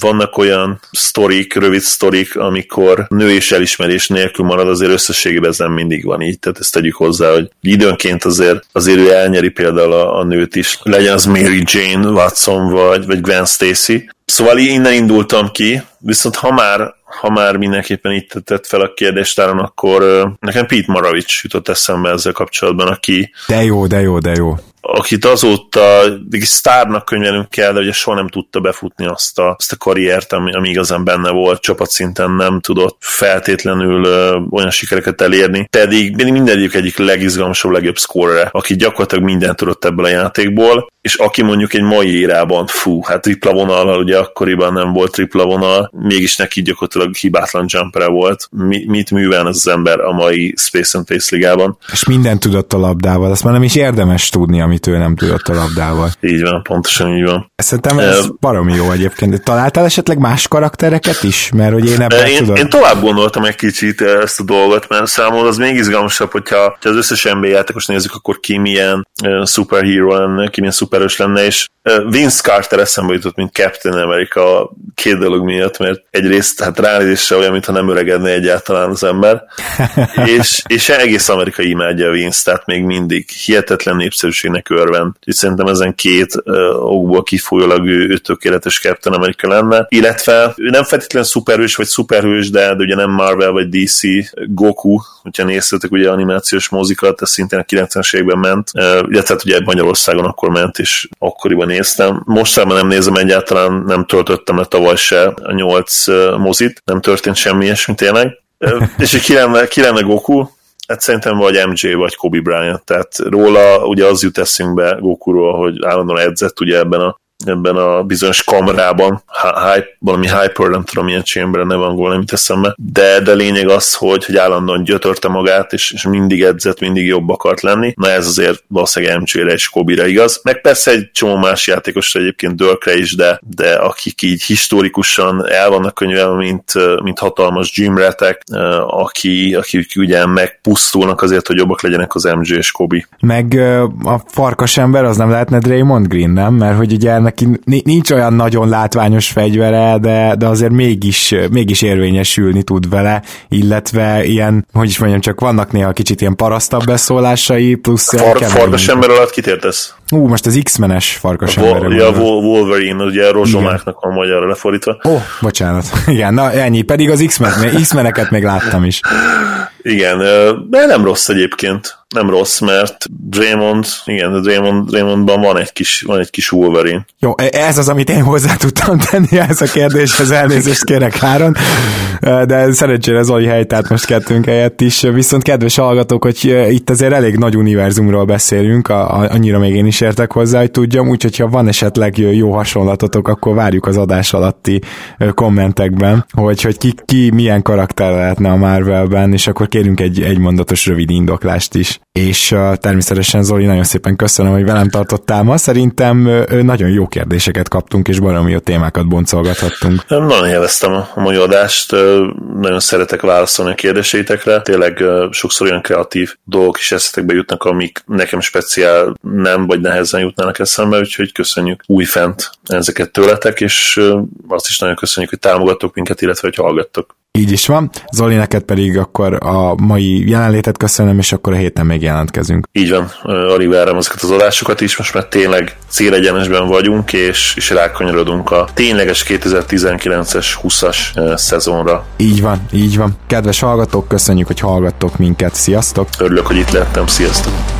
vannak olyan sztorik, rövid sztorik, amikor nő és elismerés nélkül marad, azért összességében ez nem mindig van így, tehát ezt tegyük hozzá, hogy időnként azért, azért ő elnyeri például a, a nőt is, legyen az Mary Jane Watson vagy, vagy Gwen Stacy, Szóval innen indultam ki, viszont ha már, ha már mindenképpen itt tett fel a kérdést, akkor nekem Pete Maravics jutott eszembe ezzel kapcsolatban, aki... De jó, de jó, de jó akit azóta sztárnak könyvelünk kell, de ugye soha nem tudta befutni azt a, azt a karriert, ami, ami igazán benne volt, csapatszinten nem tudott feltétlenül ö, olyan sikereket elérni, pedig mindegyik egyik legizgalmasabb, legjobb szkórere, aki gyakorlatilag mindent tudott ebből a játékból, és aki mondjuk egy mai érában, fú, hát tripla vonal, ugye akkoriban nem volt tripla vonal, mégis neki gyakorlatilag hibátlan jumpere volt. Mi, mit művel ez az ember a mai Space and Pace ligában? És mindent tudott a labdával, azt már nem is érdemes tudni, amit ő nem tudott a labdával. Így van, pontosan így van. Szerintem ez uh, baromi jó egyébként. De találtál esetleg más karaktereket is? Mert hogy én ebben én, tudom. Én tovább gondoltam egy kicsit ezt a dolgot, mert számomra az még izgalmasabb, hogyha, hogyha az összes NBA játékos nézzük, akkor ki milyen uh, superhero lenne, ki milyen szuperős lenne, és Vince Carter eszembe jutott, mint Captain America két dolog miatt, mert egyrészt hát ránézésre olyan, mintha nem öregedne egyáltalán az ember, és, és egész Amerika imádja Vince, tehát még mindig hihetetlen népszerűségnek örvend. És szerintem ezen két uh, okból kifolyólag ő, ő tökéletes Captain America lenne, illetve ő nem feltétlenül szuperhős vagy szuperhős, de, de ugye nem Marvel vagy DC, Goku, hogyha néztetek ugye animációs mozikat, ez szintén a 90-es években ment, uh, illetve hát ugye Magyarországon akkor ment, és akkoriban néztem. Mostában nem nézem egyáltalán, nem töltöttem le tavaly se a nyolc mozit, nem történt semmi ilyesmi tényleg. És ki lenne, ki lenne Goku? Hát szerintem vagy MJ, vagy Kobe Bryant, tehát róla ugye az jut eszünkbe Gokuról, hogy állandóan edzett ugye ebben a ebben a bizonyos kamrában, hype, valami hyper, nem tudom milyen chamber neve angol, nem eszembe, de, de lényeg az, hogy, hogy állandóan gyötörte magát, és, és mindig edzett, mindig jobb akart lenni. Na ez azért valószínűleg MJ-re és Kobe-re igaz. Meg persze egy csomó más játékosra egyébként Dörkre is, de, de akik így historikusan el vannak könyvelve, mint, mint hatalmas gymretek, aki, akik ugye megpusztulnak azért, hogy jobbak legyenek az MJ és Kobe. Meg a farkas ember az nem lehetne Draymond Green, nem? Mert hogy ugye neki nincs olyan nagyon látványos fegyvere, de, de azért mégis, mégis érvényesülni tud vele, illetve ilyen, hogy is mondjam, csak vannak néha kicsit ilyen parasztabb beszólásai, plusz... Far, farkas ember alatt kitértesz? Ú, most az X-menes farkas Vol- Ja, Wolverine, ugye rozsomáknak van magyarra lefordítva. Ó, oh, bocsánat. Igen, na ennyi, pedig az X-meneket még láttam is. Igen, de nem rossz egyébként. Nem rossz, mert Draymond, igen, Draymond, Draymondban van egy kis, van egy kis Wolverine. Jó, e- ez az, amit én hozzá tudtam tenni ez a kérdéshez, elnézést kérek Háron, de szerencsére Zoli tehát most kettőnk helyett is, viszont kedves hallgatók, hogy itt azért elég nagy univerzumról beszélünk, annyira még én is értek hozzá, hogy tudjam, úgyhogy ha van esetleg jó hasonlatotok, akkor várjuk az adás alatti kommentekben, hogy, hogy ki, ki milyen karakter lehetne a Marvelben, és akkor kérünk egy, egy mondatos rövid indoklást is. És uh, természetesen Zoli, nagyon szépen köszönöm, hogy velem tartottál ma. Szerintem uh, nagyon jó kérdéseket kaptunk, és baromi jó témákat boncolgathattunk. Nagyon élveztem a mai adást, nagyon szeretek válaszolni a kérdéseitekre. Tényleg sokszor olyan kreatív dolgok is eszetekbe jutnak, amik nekem speciál nem, vagy nehezen jutnának eszembe, úgyhogy köszönjük újfent ezeket tőletek, és azt is nagyon köszönjük, hogy támogattok minket, illetve hogy hallgattok. Így is van. Zoli, neked pedig akkor a mai jelenlétet köszönöm, és akkor a héten még jelentkezünk. Így van, alig várom ezeket az adásokat is, most már tényleg célegyenesben vagyunk, és, és rákanyarodunk a tényleges 2019-es 20-as szezonra. Így van, így van. Kedves hallgatók, köszönjük, hogy hallgattok minket. Sziasztok! Örülök, hogy itt lettem. Sziasztok!